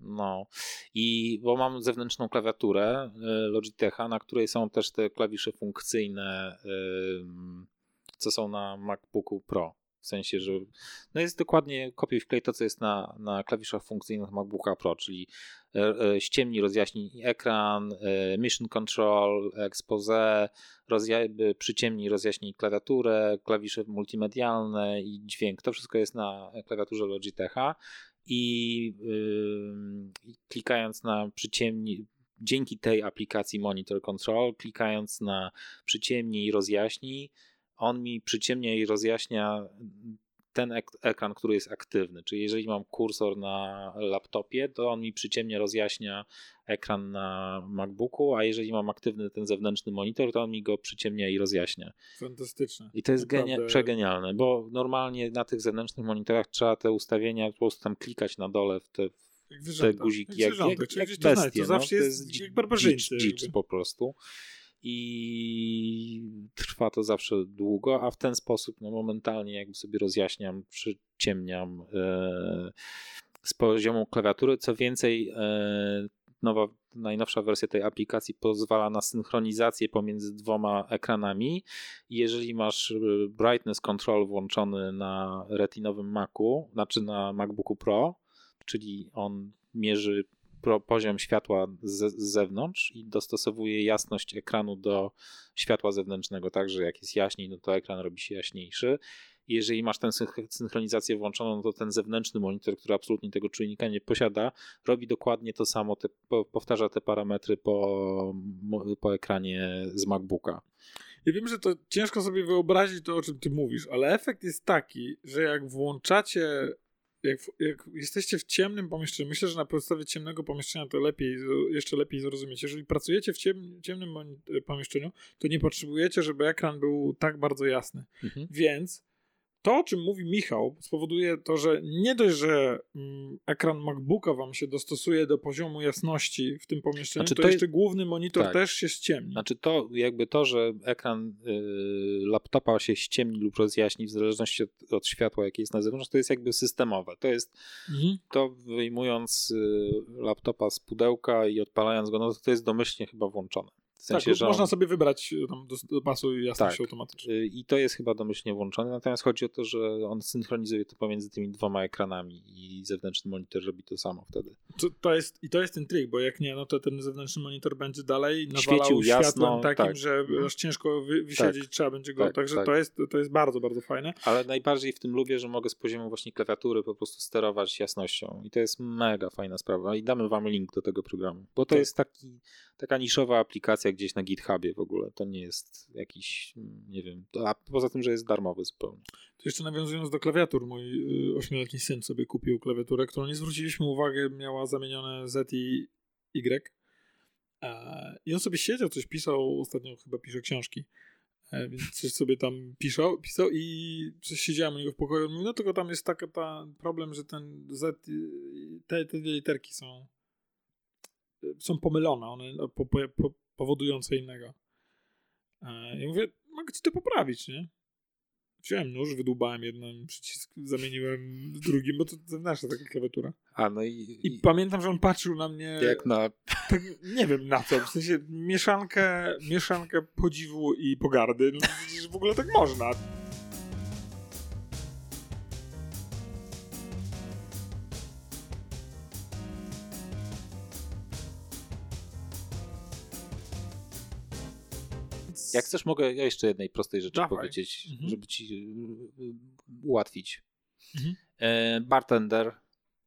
No. I bo mam zewnętrzną klawiaturę y, Logitecha, na której są też te klawisze funkcyjne, ym, co są na MacBooku Pro. W sensie, że no jest dokładnie kopiuj wklej to, co jest na, na klawiszach funkcyjnych MacBooka Pro, czyli e, ściemnij, rozjaśnij ekran, mission control, expose, rozja- przyciemnij, klawiaturę, klawisze multimedialne i dźwięk. To wszystko jest na klawiaturze Logitecha i i klikając na przyciemnij, dzięki tej aplikacji Monitor Control, klikając na przyciemnij i rozjaśnij, on mi przyciemnia i rozjaśnia ten ek- ekran, który jest aktywny. Czyli jeżeli mam kursor na laptopie, to on mi przyciemnia, rozjaśnia ekran na MacBooku, a jeżeli mam aktywny ten zewnętrzny monitor, to on mi go przyciemnia i rozjaśnia. Fantastyczne. I to jest genia- przegenialne, bo normalnie na tych zewnętrznych monitorach trzeba te ustawienia po prostu tam klikać na dole w te, te guziki, jak, jak, jak, jak to bestie. To zawsze no, jest, dzi- jak barbarzyńcy. dzicz, dzicz po prostu. I trwa to zawsze długo, a w ten sposób no, momentalnie jakby sobie rozjaśniam, przyciemniam e, z poziomu klawiatury. Co więcej, e, nowa, najnowsza wersja tej aplikacji pozwala na synchronizację pomiędzy dwoma ekranami. Jeżeli masz e, brightness control włączony na retinowym Macu, znaczy na MacBooku Pro, czyli on mierzy poziom światła z, z zewnątrz i dostosowuje jasność ekranu do światła zewnętrznego, tak że jak jest jaśniej, no to ekran robi się jaśniejszy. Jeżeli masz tę synch- synchronizację włączoną, no to ten zewnętrzny monitor, który absolutnie tego czujnika nie posiada, robi dokładnie to samo, te, po, powtarza te parametry po, po ekranie z MacBooka. Ja wiem, że to ciężko sobie wyobrazić to, o czym ty mówisz, ale efekt jest taki, że jak włączacie, jak, jak jesteście w ciemnym pomieszczeniu, myślę, że na podstawie ciemnego pomieszczenia to lepiej, jeszcze lepiej zrozumieć. Jeżeli pracujecie w ciem, ciemnym moni- pomieszczeniu, to nie potrzebujecie, żeby ekran był tak bardzo jasny. Mhm. Więc to, o czym mówi Michał, spowoduje to, że nie dość, że mm, ekran MacBooka wam się dostosuje do poziomu jasności w tym pomieszczeniu, Znaczy, to, to jeszcze jest- główny monitor tak. też się ściemni. Znaczy to jakby to, że ekran y, laptopa się ściemni lub rozjaśni w zależności od, od światła, jakie jest na zewnątrz, to jest jakby systemowe. To jest Mhm. to wyjmując y, laptopa z pudełka i odpalając go, no to, to jest domyślnie chyba włączone. W Tak, sensie, lub że można on, sobie wybrać y, tam do, do pasu i jasność Tak. automatycznie. y, I to jest chyba domyślnie włączone, natomiast chodzi o to, że on synchronizuje to pomiędzy tymi dwoma ekranami i zewnętrzny monitor robi to samo wtedy. To, to jest, I to jest ten trik, bo jak nie, no to ten zewnętrzny monitor będzie dalej nawalał Świecił światłem jasno, takim, tak. że Mhm. aż ciężko wy, wysiedzieć trzeba będzie go. Tak, Także tak. To, jest, to jest bardzo, bardzo fajne. Ale najbardziej w tym lubię, że mogę z poziomu właśnie klawiatury po prostu sterować jasnością. I to jest mega fajna sprawa. I damy wam link do tego programu. Bo to Tak. jest taki, taka niszowa aplikacja gdzieś na GitHubie w ogóle. To nie jest jakiś, nie wiem, a poza tym, że jest darmowy zupełnie. To jeszcze nawiązując do klawiatur, mój y, ośmioletni syn sobie kupił klawiaturę, którą nie zwróciliśmy uwagi, miała zamienione Z i Y. E, I on sobie siedział, coś pisał, ostatnio chyba pisze książki, e, więc coś sobie tam pisał, pisał i coś siedziałem u niego w pokoju. Mówi, no tylko tam jest taki ta problem, że ten Z, te, te literki są są pomylone, one no, po, po, po, powodują co innego. E, Ja mówię, mogę ci to poprawić, nie? Wziąłem nóż, wydłubałem jeden przycisk, zamieniłem w drugim, bo to zewnętrzna taka klawiatura. A no i, I i pamiętam, że on patrzył na mnie, jak na. tak, nie wiem na co, w sensie mieszankę, mieszankę podziwu i pogardy. No, że w ogóle tak można. Jak chcesz, mogę ja jeszcze jednej prostej rzeczy Dawaj. powiedzieć, Mhm. żeby ci y, y, ułatwić. Mhm. E, bartender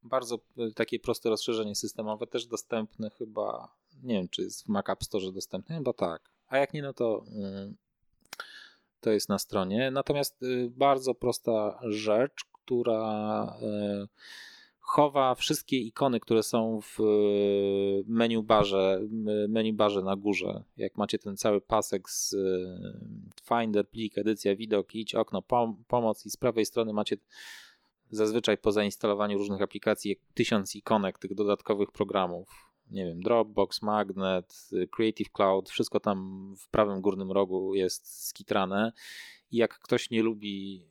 bardzo e, takie proste rozszerzenie systemowe, też dostępne chyba, nie wiem czy jest w Mac App Store dostępne, chyba tak. A jak nie, no to y, to jest na stronie. Natomiast y, bardzo prosta rzecz, która y, chowa wszystkie ikony, które są w y, menu barze, menu barze na górze. Jak macie ten cały pasek z y, Finder, plik, edycja, widok, idź, okno, pom- pomoc i z prawej strony macie zazwyczaj po zainstalowaniu różnych aplikacji tysiąc ikonek tych dodatkowych programów. Nie wiem, Dropbox, Magnet, y, Creative Cloud, wszystko tam w prawym górnym rogu jest skitrane. I jak ktoś nie lubi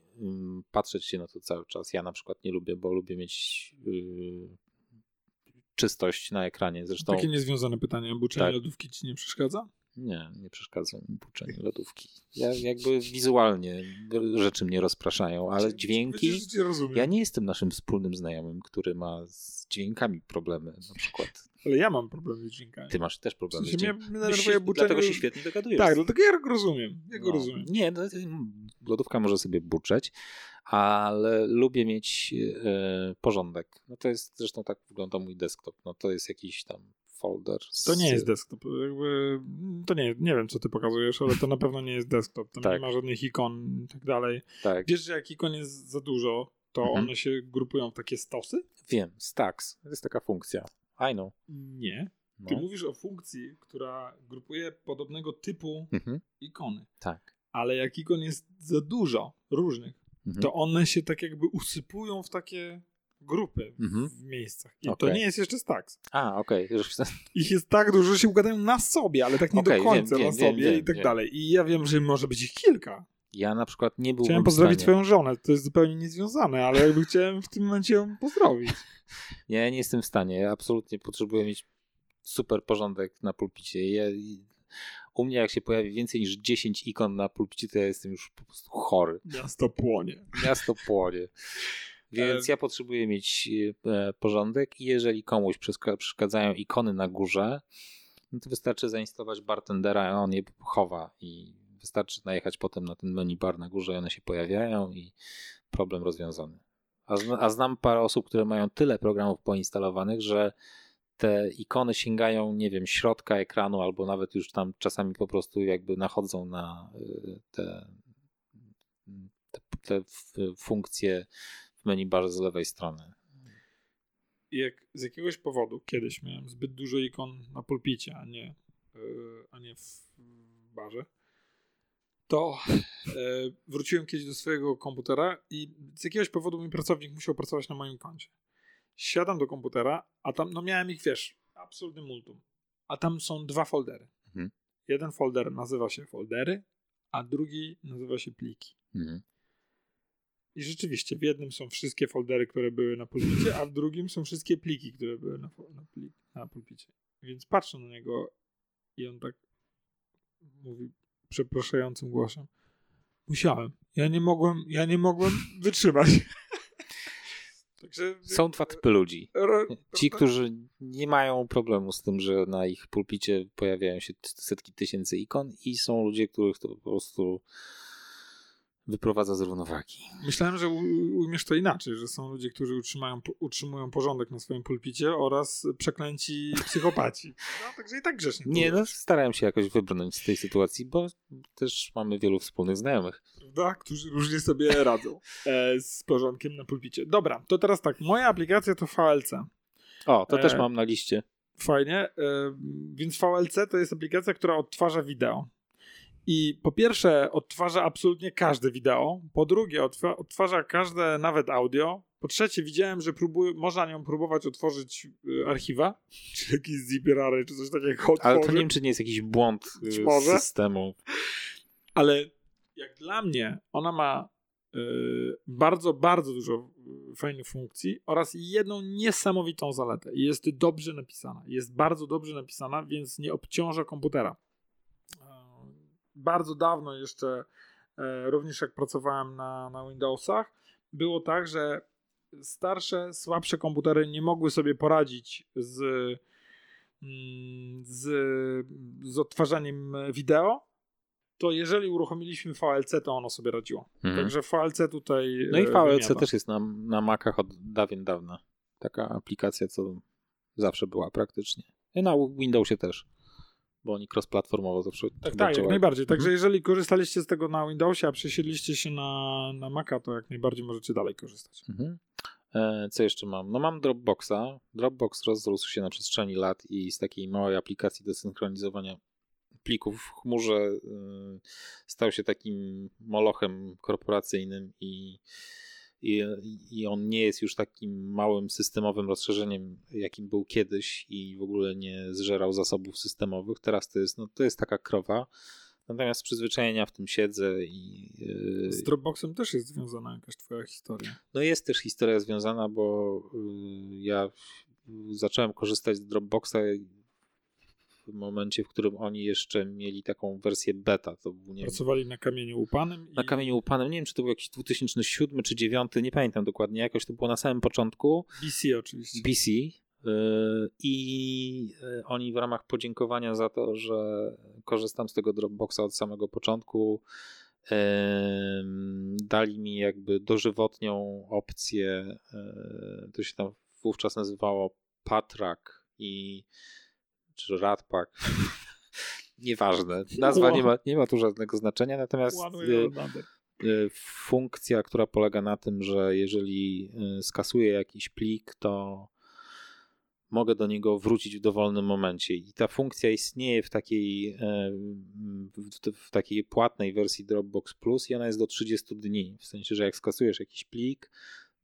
patrzeć się na to cały czas, ja na przykład nie lubię, bo lubię mieć yy, czystość na ekranie. Zresztą Takie niezwiązane pytanie. Buczenie Tak. lodówki ci nie przeszkadza? nie, nie przeszkadza mi puczenie lodówki. Ja jakby wizualnie rzeczy mnie rozpraszają, ale dźwięki. Ja nie jestem naszym wspólnym znajomym, który ma z dźwiękami problemy na przykład. Ale ja mam problem z dźwiękami. Ty masz też w problemy sensie z mnie, dźwiękami. mnie się- buczenie. Dlatego się świetnie dogadujesz. Tak, dlatego ja go rozumiem. Ja go No, rozumiem. Nie, no, lodówka może sobie buczeć, ale lubię mieć e, porządek. No to jest, zresztą tak wygląda mój desktop. No to jest jakiś tam folder. Z, To nie jest desktop. Jakby, to nie, nie wiem, co ty pokazujesz, ale to na pewno nie jest desktop. Tam Tak. nie ma żadnych ikon i tak dalej. Tak, Wiesz, że jak ikon jest za dużo, to Mhm. one się grupują w takie stosy? wiem, stacks. To jest taka funkcja. I know. Nie. Ty No. mówisz o funkcji, która grupuje podobnego typu Mhm. ikony. Tak. Ale jak ikon jest za dużo różnych, Mhm. to one się tak jakby usypują w takie grupy Mhm. w miejscach. I to Okej. nie jest jeszcze stacks. A, okej. Już Ich jest tak dużo, że się układają na sobie, ale tak nie Okej, do końca wiem, na wiem, wiem, sobie i wiem, tak wiem. dalej. I ja wiem, że może być ich kilka. Ja na przykład nie byłbym Chciałem pozdrowić stanie... twoją żonę, to jest zupełnie niezwiązane, ale jakby chciałem w tym momencie ją pozdrowić. *laughs* Nie, nie jestem w stanie. Ja absolutnie potrzebuję mieć super porządek na pulpicie. Ja, u mnie jak się pojawi więcej niż 10 ikon na pulpicie, to ja jestem już po prostu chory. Miasto płonie. Miasto płonie. *laughs* Więc ja potrzebuję mieć e, porządek i jeżeli komuś przeszkadzają ikony na górze, no to wystarczy zainstalować bartendera, a on je chowa i wystarczy najechać potem na ten menu bar na górze one się pojawiają i problem rozwiązany. A, zna, a znam parę osób, które mają tyle programów poinstalowanych, że te ikony sięgają, nie wiem, środka ekranu albo nawet już tam czasami po prostu jakby nachodzą na y, te, te, te funkcje w menu barze z lewej strony. Jak z jakiegoś powodu kiedyś miałem zbyt dużo ikon na pulpicie, a nie, yy, a nie w barze, to yy, wróciłem kiedyś do swojego komputera i z jakiegoś powodu mój pracownik musiał pracować na moim koncie. Siadam do komputera, a tam, no miałem ich, wiesz, absolutny multum. A tam są dwa foldery. Mhm. Jeden folder nazywa się foldery, a drugi nazywa się pliki. Mhm. I rzeczywiście, w jednym są wszystkie foldery, które były na pulpicie, a w drugim są wszystkie pliki, które były na, na, plik, na pulpicie. Więc patrzę na niego i on tak mówi przepraszającym głosem. Musiałem. Ja nie mogłem, ja nie mogłem *laughs* wytrzymać. *laughs* Także Są dwa typy ludzi. Ci, którzy nie mają problemu z tym, że na ich pulpicie pojawiają się setki tysięcy ikon i są ludzie, których to po prostu wyprowadza z równowagi. Myślałem, że ujmiesz to inaczej, że są ludzie, którzy utrzymają, utrzymują porządek na swoim pulpicie oraz przeklęci psychopaci. No, także i tak grzecznie. Nie, no starałem się jakoś wybrnąć z tej sytuacji, bo też mamy wielu wspólnych znajomych. Prawda? Którzy różnie sobie radzą *laughs* e, z porządkiem na pulpicie. Dobra, to teraz tak. Moja aplikacja to VLC. O, to E, też mam na liście. Fajnie. E, więc VLC to jest aplikacja, która odtwarza wideo. I po pierwsze, odtwarza absolutnie każde wideo. Po drugie, odtwarza każde, nawet audio. Po trzecie, widziałem, że próbuje, można nią próbować otworzyć y, archiwa, *laughs* czy jakieś zipierary, czy coś takiego otworzyć. Ale to nie wiem, czy nie jest jakiś błąd y, systemu. Ale jak dla mnie, ona ma y, bardzo, bardzo dużo y, fajnych funkcji oraz jedną niesamowitą zaletę. Jest dobrze napisana. Jest bardzo dobrze napisana, więc nie obciąża komputera. E, Bardzo dawno jeszcze, e, również jak pracowałem na, na Windowsach, było tak, że starsze, słabsze komputery nie mogły sobie poradzić z, mm, z, z odtwarzaniem wideo, to jeżeli uruchomiliśmy VLC, to ono sobie radziło. Mhm. Także VLC tutaj. No i e, VLC też jest na, na Macach od dawien dawna. taka aplikacja, co zawsze była praktycznie. I na Windowsie też, bo oni cross-platformowo zawsze Tak, tak, jak najbardziej. Także Mhm. jeżeli korzystaliście z tego na Windowsie, a przesiedliście się na, na Maca, to jak najbardziej możecie dalej korzystać. Mhm. E, Co jeszcze mam? No mam Dropboxa. Dropbox rozrósł się na przestrzeni lat i z takiej małej aplikacji do synchronizowania plików w chmurze y, stał się takim molochem korporacyjnym i, i, i on nie jest już takim małym systemowym rozszerzeniem, jakim był kiedyś i w ogóle nie zżerał zasobów systemowych. Teraz to jest, no, to jest taka krowa. Natomiast przyzwyczajenia w tym siedzę i y, Z Dropboxem też jest związana jakaś twoja historia. no jest też historia związana, bo y, ja zacząłem korzystać z Dropboxa w momencie, w którym oni jeszcze mieli taką wersję beta. To był, nie wiem, Pracowali na kamieniu upanym. I... na kamieniu upanym. Nie wiem, czy to był jakiś 2007 czy 2009, nie pamiętam dokładnie. Jakoś to było na samym początku. BC oczywiście. BC. y, I y, oni w ramach podziękowania za to, że korzystam z tego Dropboxa od samego początku, em, dali mi jakby dożywotnią opcję. To się tam wówczas nazywało Patrak i czy Radpak. *laughs* Nieważne. Nazwa nie ma, nie ma tu żadnego znaczenia, natomiast y, y, funkcja, która polega na tym, że jeżeli y, skasuję jakiś plik, to mogę do niego wrócić w dowolnym momencie. I ta funkcja istnieje w takiej, w, w takiej płatnej wersji Dropbox Plus i ona jest do 30 dni. W sensie, że jak skasujesz jakiś plik,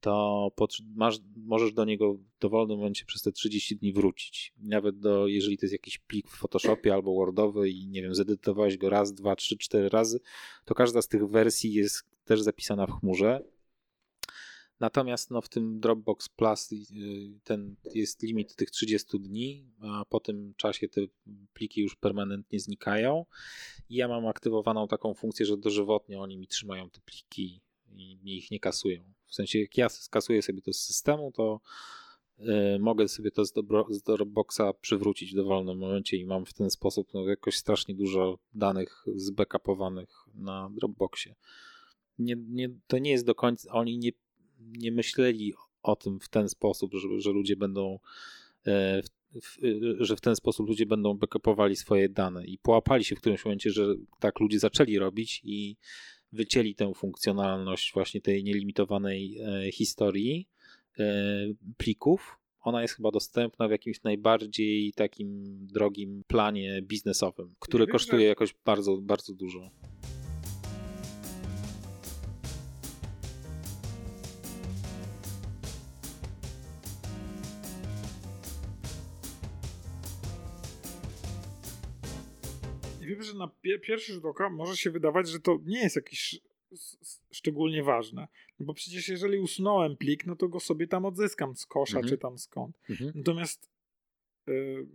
to masz, możesz do niego w dowolnym momencie przez te 30 dni wrócić. Nawet do, jeżeli to jest jakiś plik w Photoshopie albo Wordowy i nie wiem, zedytowałeś go raz, dwa, trzy, cztery razy, to każda z tych wersji jest też zapisana w chmurze. Natomiast no, w tym Dropbox Plus y, ten jest limit tych 30 dni, a po tym czasie te pliki już permanentnie znikają. I ja mam aktywowaną taką funkcję, że dożywotnie oni mi trzymają te pliki i mi ich nie kasują. W sensie, jak ja skasuję sobie to z systemu, to y, mogę sobie to z, dobro, z Dropboxa przywrócić w dowolnym momencie i mam w ten sposób no, jakoś strasznie dużo danych zbackupowanych na Dropboxie. Nie, nie, to nie jest do końca, oni nie, nie myśleli o tym w ten sposób, że, że ludzie będą e, w, w, że w ten sposób ludzie będą backupowali swoje dane i połapali się w którymś momencie, że tak ludzie zaczęli robić i wycięli tę funkcjonalność właśnie tej nielimitowanej e, historii e, plików. Ona jest chyba dostępna w jakimś najbardziej takim drogim planie biznesowym, który kosztuje jakoś bardzo, bardzo dużo. Wiem, że na pie- pierwszy rzut oka może się wydawać, że to nie jest s- szczególnie ważne. No bo przecież jeżeli usunąłem plik, no to go sobie tam odzyskam z kosza Mhm. czy tam skąd. Mhm. Natomiast y,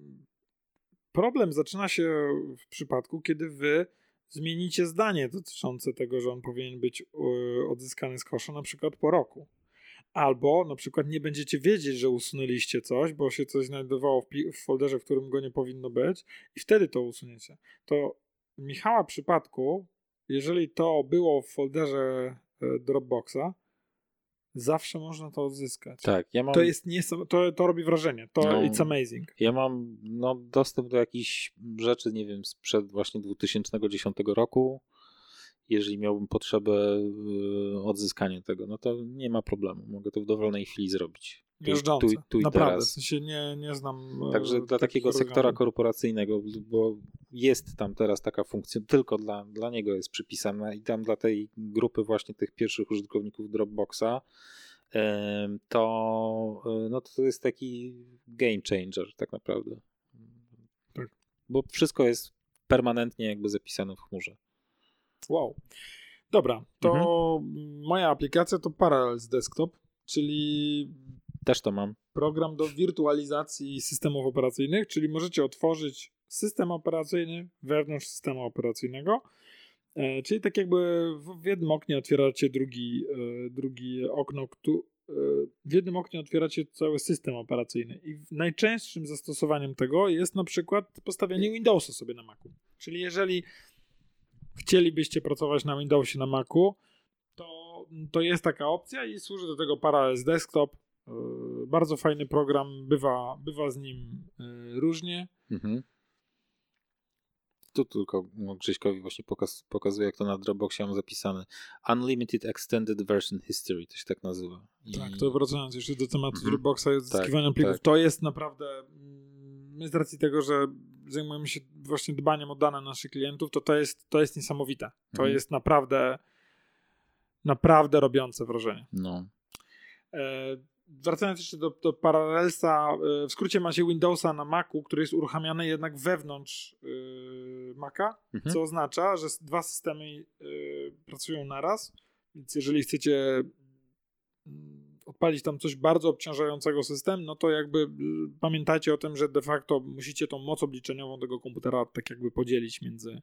problem zaczyna się w przypadku, kiedy wy zmienicie zdanie dotyczące tego, że on powinien być y, odzyskany z kosza na przykład po roku. Albo na przykład nie będziecie wiedzieć, że usunęliście coś, bo się coś znajdowało w, w folderze, w którym go nie powinno być i wtedy to usuniecie. To Michała przypadku, jeżeli to było w folderze e, Dropboxa, zawsze można to odzyskać. Tak, ja mam, To jest niesam- to, to robi wrażenie. To No. it's amazing. ja mam no, dostęp do jakichś rzeczy, nie wiem, sprzed właśnie 2010 roku. Jeżeli miałbym potrzebę y, odzyskania tego, no to nie ma problemu. Mogę to w dowolnej chwili zrobić. Tu, tu, tu i Naprawdę. W teraz. sensie nie, nie znam. e, Także dla takiego sektora korporacyjnego, bo jest tam teraz taka funkcja, tylko dla, dla niego jest przypisana i tam dla tej grupy właśnie tych pierwszych użytkowników Dropboxa, to, e, no to jest taki game changer tak naprawdę. Tak. Bo wszystko jest permanentnie jakby zapisane w chmurze. Wow. Dobra, to Mhm. moja aplikacja to Parallels Desktop, czyli Też to mam. program do wirtualizacji systemów operacyjnych, czyli możecie otworzyć system operacyjny wewnątrz systemu operacyjnego. E, czyli tak jakby w, jednym oknie otwieracie drugi, e, drugi okno, tu, e, w jednym oknie otwieracie cały system operacyjny. I najczęstszym zastosowaniem tego jest na przykład postawienie Windowsa sobie na Macu. Czyli jeżeli chcielibyście pracować na Windowsie na Macu, to, to jest taka opcja i służy do tego Parallels Desktop. E, Bardzo fajny program, bywa, bywa z nim e, różnie. Mhm. Tu tylko no, Grześkowi właśnie pokaz, pokazuje, jak to na Dropboxie mam zapisane. Unlimited Extended Version History, to się tak nazywa. I... Tak, to wracając jeszcze do tematu Mhm. Dropboxa i odzyskiwania Tak, plików, tak. to jest naprawdę, mm, my z racji tego, że zajmujemy się właśnie dbaniem o dane naszych klientów, to to jest, to jest niesamowite. To Mhm. jest naprawdę, naprawdę robiące wrażenie. No. E, Wracając jeszcze do, do Parallelsa, e, w skrócie macie Windowsa na Macu, który jest uruchamiany jednak wewnątrz e, Maca, Mhm. co oznacza, że dwa systemy e, pracują naraz, więc jeżeli chcecie mm, odpalić tam coś bardzo obciążającego system, no to jakby pamiętajcie o tym, że de facto musicie tą moc obliczeniową tego komputera tak jakby podzielić między,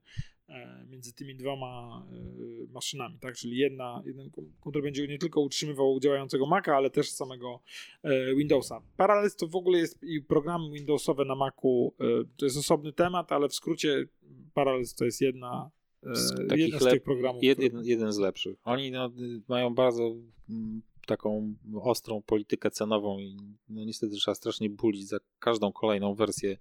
e, między tymi dwoma e, maszynami, tak? Czyli jedna, jeden kom- komputer będzie nie tylko utrzymywał działającego Maca, ale też samego e, Windowsa. Parallels to w ogóle jest i programy Windowsowe na Macu, to jest osobny temat, ale w skrócie Parallels to jest jedna, Z takich z lep- programów. Jed, jeden, jeden z lepszych. Oni no, y, mają bardzo mm, taką ostrą politykę cenową i no, niestety trzeba strasznie bulić za każdą kolejną wersję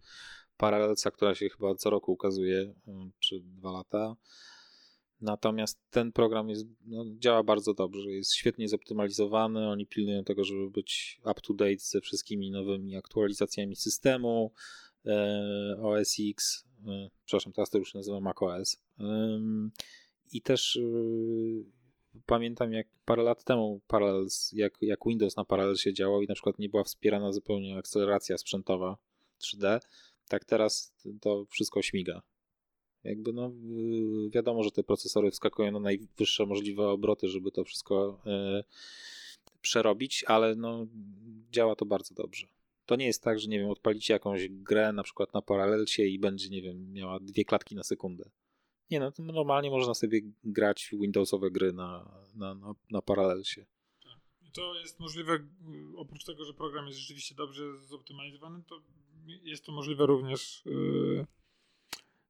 Parallelsa, która się chyba co roku ukazuje, y, czy dwa lata. Natomiast ten program jest, no, działa bardzo dobrze, jest świetnie zoptymalizowany. Oni pilnują tego, żeby być up to date ze wszystkimi nowymi aktualizacjami systemu, e, OS X, e, przepraszam, teraz to już się nazywa macOS. Ym, I też y, pamiętam, jak parę lat temu Parallels, jak, jak Windows na Parallelsie działał i na przykład nie była wspierana zupełnie akceleracja sprzętowa 3D, tak teraz to wszystko śmiga. Jakby no, y, wiadomo, że te procesory wskakują na najwyższe możliwe obroty, żeby to wszystko y, przerobić, ale no, działa to bardzo dobrze. To nie jest tak, że nie wiem, odpalicie jakąś grę na przykład na paralelsie i będzie, nie wiem, miała dwie klatki na sekundę. Nie no, to normalnie można sobie grać w Windowsowe gry na, na, na, na paralelsie. I to jest możliwe, y, oprócz tego, że program jest rzeczywiście dobrze zoptymalizowany, to jest to możliwe również yy,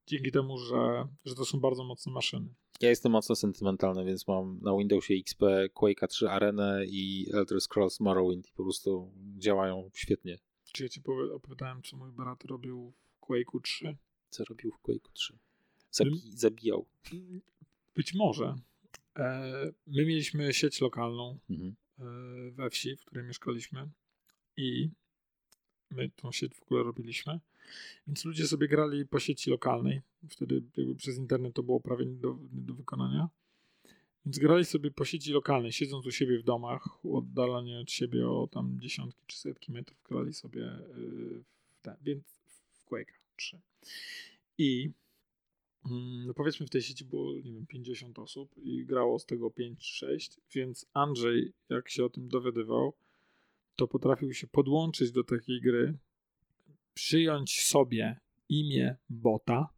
dzięki temu, że, że to są bardzo mocne maszyny. Ja jestem mocno sentymentalny, więc mam na Windowsie XP Quake'a 3 Arenę i Elder Scrolls Morrowind i po prostu działają świetnie. Czy ja ci opowiadałem, co mój brat robił w Quake'u 3? Co robił w Quake'u 3? Zabi- zabijał. Być może. E, my mieliśmy sieć lokalną Mhm. e, we wsi, w której mieszkaliśmy i my tą sieć w ogóle robiliśmy. Więc ludzie sobie grali po sieci lokalnej. Wtedy przez internet to było prawie nie do, nie do wykonania. Więc grali sobie po sieci lokalnej, siedząc u siebie w domach, oddalanie od siebie o tam dziesiątki czy setki metrów, grali sobie yy, w ten, więc w Quake'a 3. I mm, no powiedzmy w tej sieci było, nie wiem, 50 osób i grało z tego 5 czy 6, więc Andrzej, jak się o tym dowiadywał, to potrafił się podłączyć do takiej gry, przyjąć sobie imię bota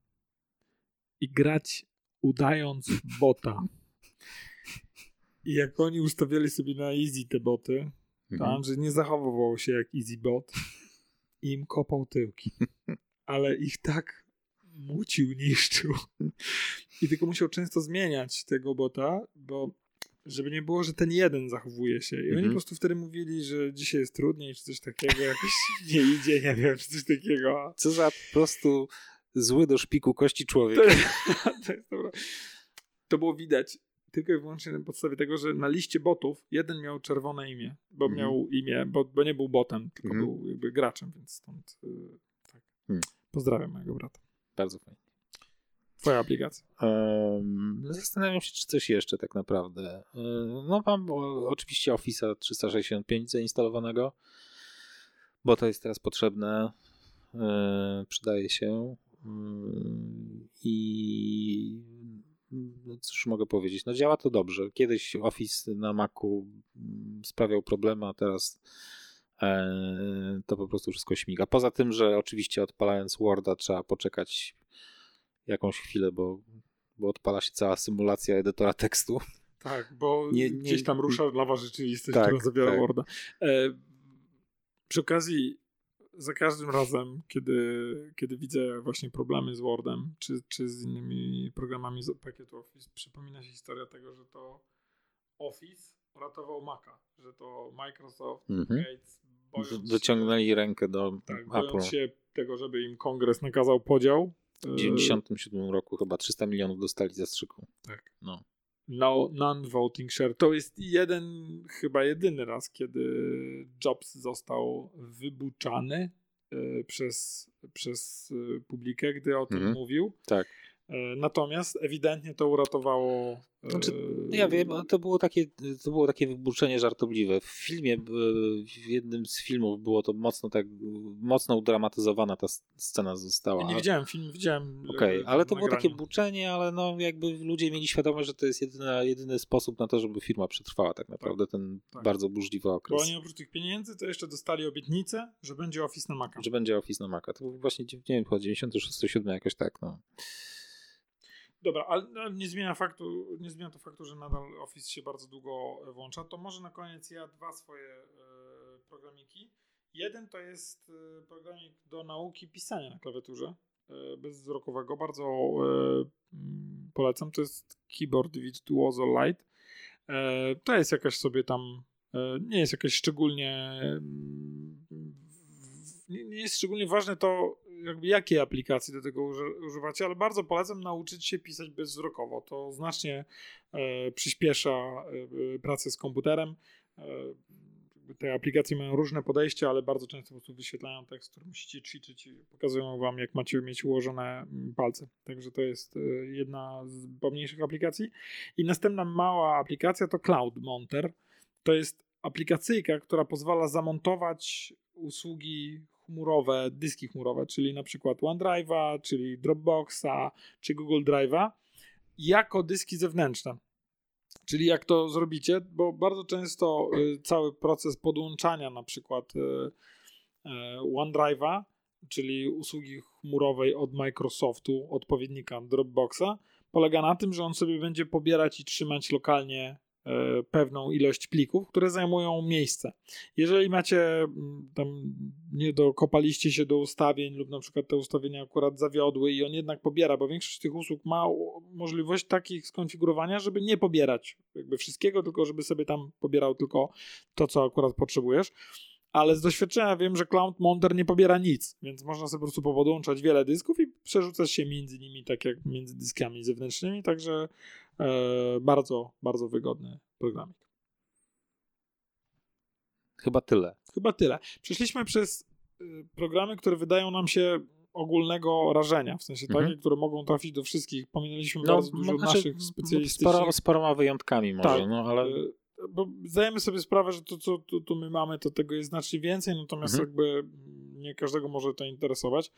i grać udając bota. I jak oni ustawiali sobie na easy te boty, to Mhm. Andrzej nie zachowywał się jak easy bot i im kopał tyłki. *laughs* Ale ich tak mucił, *laughs* niszczył. I tylko musiał często zmieniać tego bota, bo żeby nie było, że ten jeden zachowuje się. I oni Mhm. po prostu wtedy mówili, że dzisiaj jest trudniej, czy coś takiego, jakoś *laughs* nie idzie, nie wiem, czy coś takiego. Co za po prostu zły do szpiku kości człowiek. To, *laughs* to jest dobra. To było widać tylko i wyłącznie na podstawie tego, że na liście botów jeden miał czerwone imię, bo Mhm. miał imię, bo, bo nie był botem, tylko Mhm. był jakby graczem, więc stąd y, tak. Hmm. Pozdrawiam mojego brata. Bardzo fajnie. Twoja aplikacja. Um, zastanawiam się, czy coś jeszcze tak naprawdę. No mam oczywiście Office'a 365 zainstalowanego, bo to jest teraz potrzebne, przydaje się i no cóż mogę powiedzieć, no działa to dobrze. Kiedyś Office na Macu mm, sprawiał problemy, a teraz to po prostu wszystko śmiga. Poza tym, że oczywiście odpalając Worda trzeba poczekać jakąś chwilę, bo, bo odpala się cała symulacja edytora tekstu. Tak, bo Nie- nie- gdzieś tam rusza nowa rzeczywistość, Tak, która zawiera tak. Worda. E, przy okazji, za każdym razem, kiedy, kiedy widzę właśnie problemy z Wordem, czy, czy z innymi programami z pakietu Office, przypomina się historia tego, że to Office uratował Maca, że to Microsoft, Mhm. Gates, bojąc się, Wyciągnęli rękę do tak, Apple. się tego, żeby im kongres nakazał podział. W e, 97 roku chyba 300 milionów dostali zastrzyku. Tak. No. No, non-voting share. To jest jeden, chyba jedyny raz, kiedy Jobs został wybuczany e, przez, przez e, publikę, gdy o tym Mhm. mówił. Tak. E, Natomiast ewidentnie to uratowało. Znaczy, No Ja wiem, to było takie, to było takie wybuczenie żartobliwe. W filmie, e, w jednym z filmów było to mocno tak, mocno udramatyzowana ta scena została. Ja nie widziałem filmu, widziałem. Okej, e, ale to było takie nagranie. buczenie, ale no jakby ludzie mieli świadomość, że to jest jedyny, jedyny sposób na to, żeby firma przetrwała tak naprawdę ten tak. bardzo burzliwy Bo okres. oni oprócz tych pieniędzy to jeszcze dostali obietnicę, że będzie Office na Maca. Że będzie Office na Maca. To był właśnie, nie wiem, chyba 96-7 jakoś tak, no. Dobra, ale nie zmienia faktu, nie zmienia to faktu, że nadal Office się bardzo długo e, włącza. To może na koniec ja dwa swoje e, programiki. Jeden to jest e, programik do nauki pisania na klawiaturze bezwzrokowego. Bardzo mm, polecam. To jest Keyboard Virtuoso Lite. To jest jakaś sobie tam, nie jest jakaś szczególnie mm, nie jest szczególnie ważne to, jakby jakiej aplikacji do tego uży, używacie, ale bardzo polecam nauczyć się pisać bezwzrokowo. To znacznie e, przyspiesza e, pracę z komputerem. E, te aplikacje mają różne podejścia, ale bardzo często po prostu wyświetlają tekst, który musicie ćwiczyć i pokazują wam, jak macie mieć ułożone mm, palce. Także to jest jedna z pomniejszych aplikacji. I następna mała aplikacja to Cloud Monter. To jest aplikacyjka, która pozwala zamontować usługi chmurowe, dyski chmurowe, czyli na przykład OneDrive'a, czyli Dropboxa, czy Google Drive'a, jako dyski zewnętrzne. Czyli jak to zrobicie, bo bardzo często y, cały proces podłączania na przykład y, y, OneDrive'a, czyli usługi chmurowej od Microsoftu, odpowiednika Dropboxa, polega na tym, że on sobie będzie pobierać i trzymać lokalnie pewną ilość plików, które zajmują miejsce. Jeżeli macie mm, tam nie dokopaliście się do ustawień lub na przykład te ustawienia akurat zawiodły i on jednak pobiera, bo większość tych usług ma możliwość takich skonfigurowania, żeby nie pobierać jakby wszystkiego, tylko żeby sobie tam pobierał tylko to, co akurat potrzebujesz. Ale z doświadczenia wiem, że Cloud Monter nie pobiera nic, więc można sobie po prostu podłączać wiele dysków i przerzucać się między nimi, tak jak między dyskami zewnętrznymi, także e, bardzo, bardzo wygodny programik. Chyba tyle. Chyba tyle. Przeszliśmy przez y, programy, które wydają nam się ogólnego rażenia, w sensie Mhm. takie, które mogą trafić do wszystkich. Pominęliśmy No, bardzo dużo znaczy, naszych specjalistycznych. Sporo, z paroma wyjątkami może, Tak. no ale Y, Bo zdajemy sobie sprawę, że to, co tu, tu my mamy, to tego jest znacznie więcej, natomiast Mhm. jakby nie każdego może to interesować.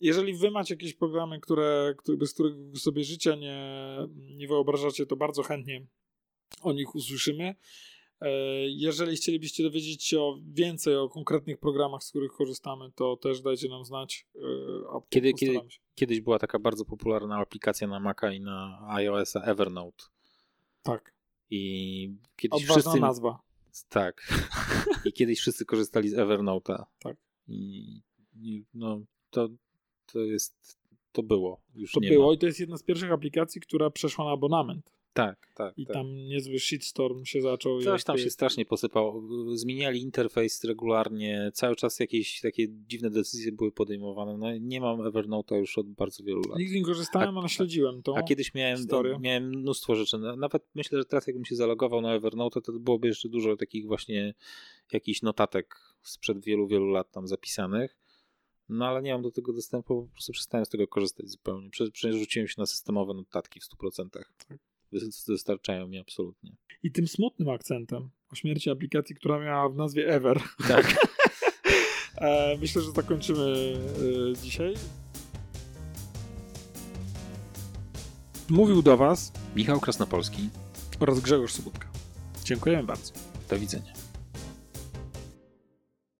Jeżeli wy macie jakieś programy, które, które, bez których sobie życia nie, nie wyobrażacie, to bardzo chętnie o nich usłyszymy. E, Jeżeli chcielibyście dowiedzieć się o więcej o konkretnych programach, z których korzystamy, to też dajcie nam znać. e, Kiedy- się. kiedyś była taka bardzo popularna aplikacja na Maca i na iOS-a Evernote. Tak, I kiedyś odważna wszyscy. nazwa. Tak. *laughs* I kiedyś wszyscy korzystali z Evernote'a. Tak. I, i no, to, to jest. To było. Już To nie było Ma. i to jest jedna z pierwszych aplikacji, która przeszła na abonament. Tak, tak. I tak. tam niezły shitstorm się zaczął. Coś tam się strasznie posypało. Zmieniali interfejs regularnie, cały czas jakieś takie dziwne decyzje były podejmowane. No, nie mam Evernote'a już od bardzo wielu lat. Nigdy nie korzystałem, A- ale śledziłem to. A kiedyś miałem, miałem mnóstwo rzeczy. Na- Nawet myślę, że teraz jakbym się zalogował na Evernote, to byłoby jeszcze dużo takich właśnie jakichś notatek sprzed wielu, wielu lat tam zapisanych. No ale nie mam do tego dostępu, po prostu przestałem z tego korzystać zupełnie. Prze- Przerzuciłem się na systemowe notatki w 100%. Tak. Wys- Wystarczają mi absolutnie. I tym smutnym akcentem o śmierci aplikacji, która miała w nazwie Ever. Tak. *laughs* E, myślę, że zakończymy e, dzisiaj. Mówił do Was Michał Krasnopolski, oraz Grzegorz Sobutka. Dziękujemy bardzo. do widzenia.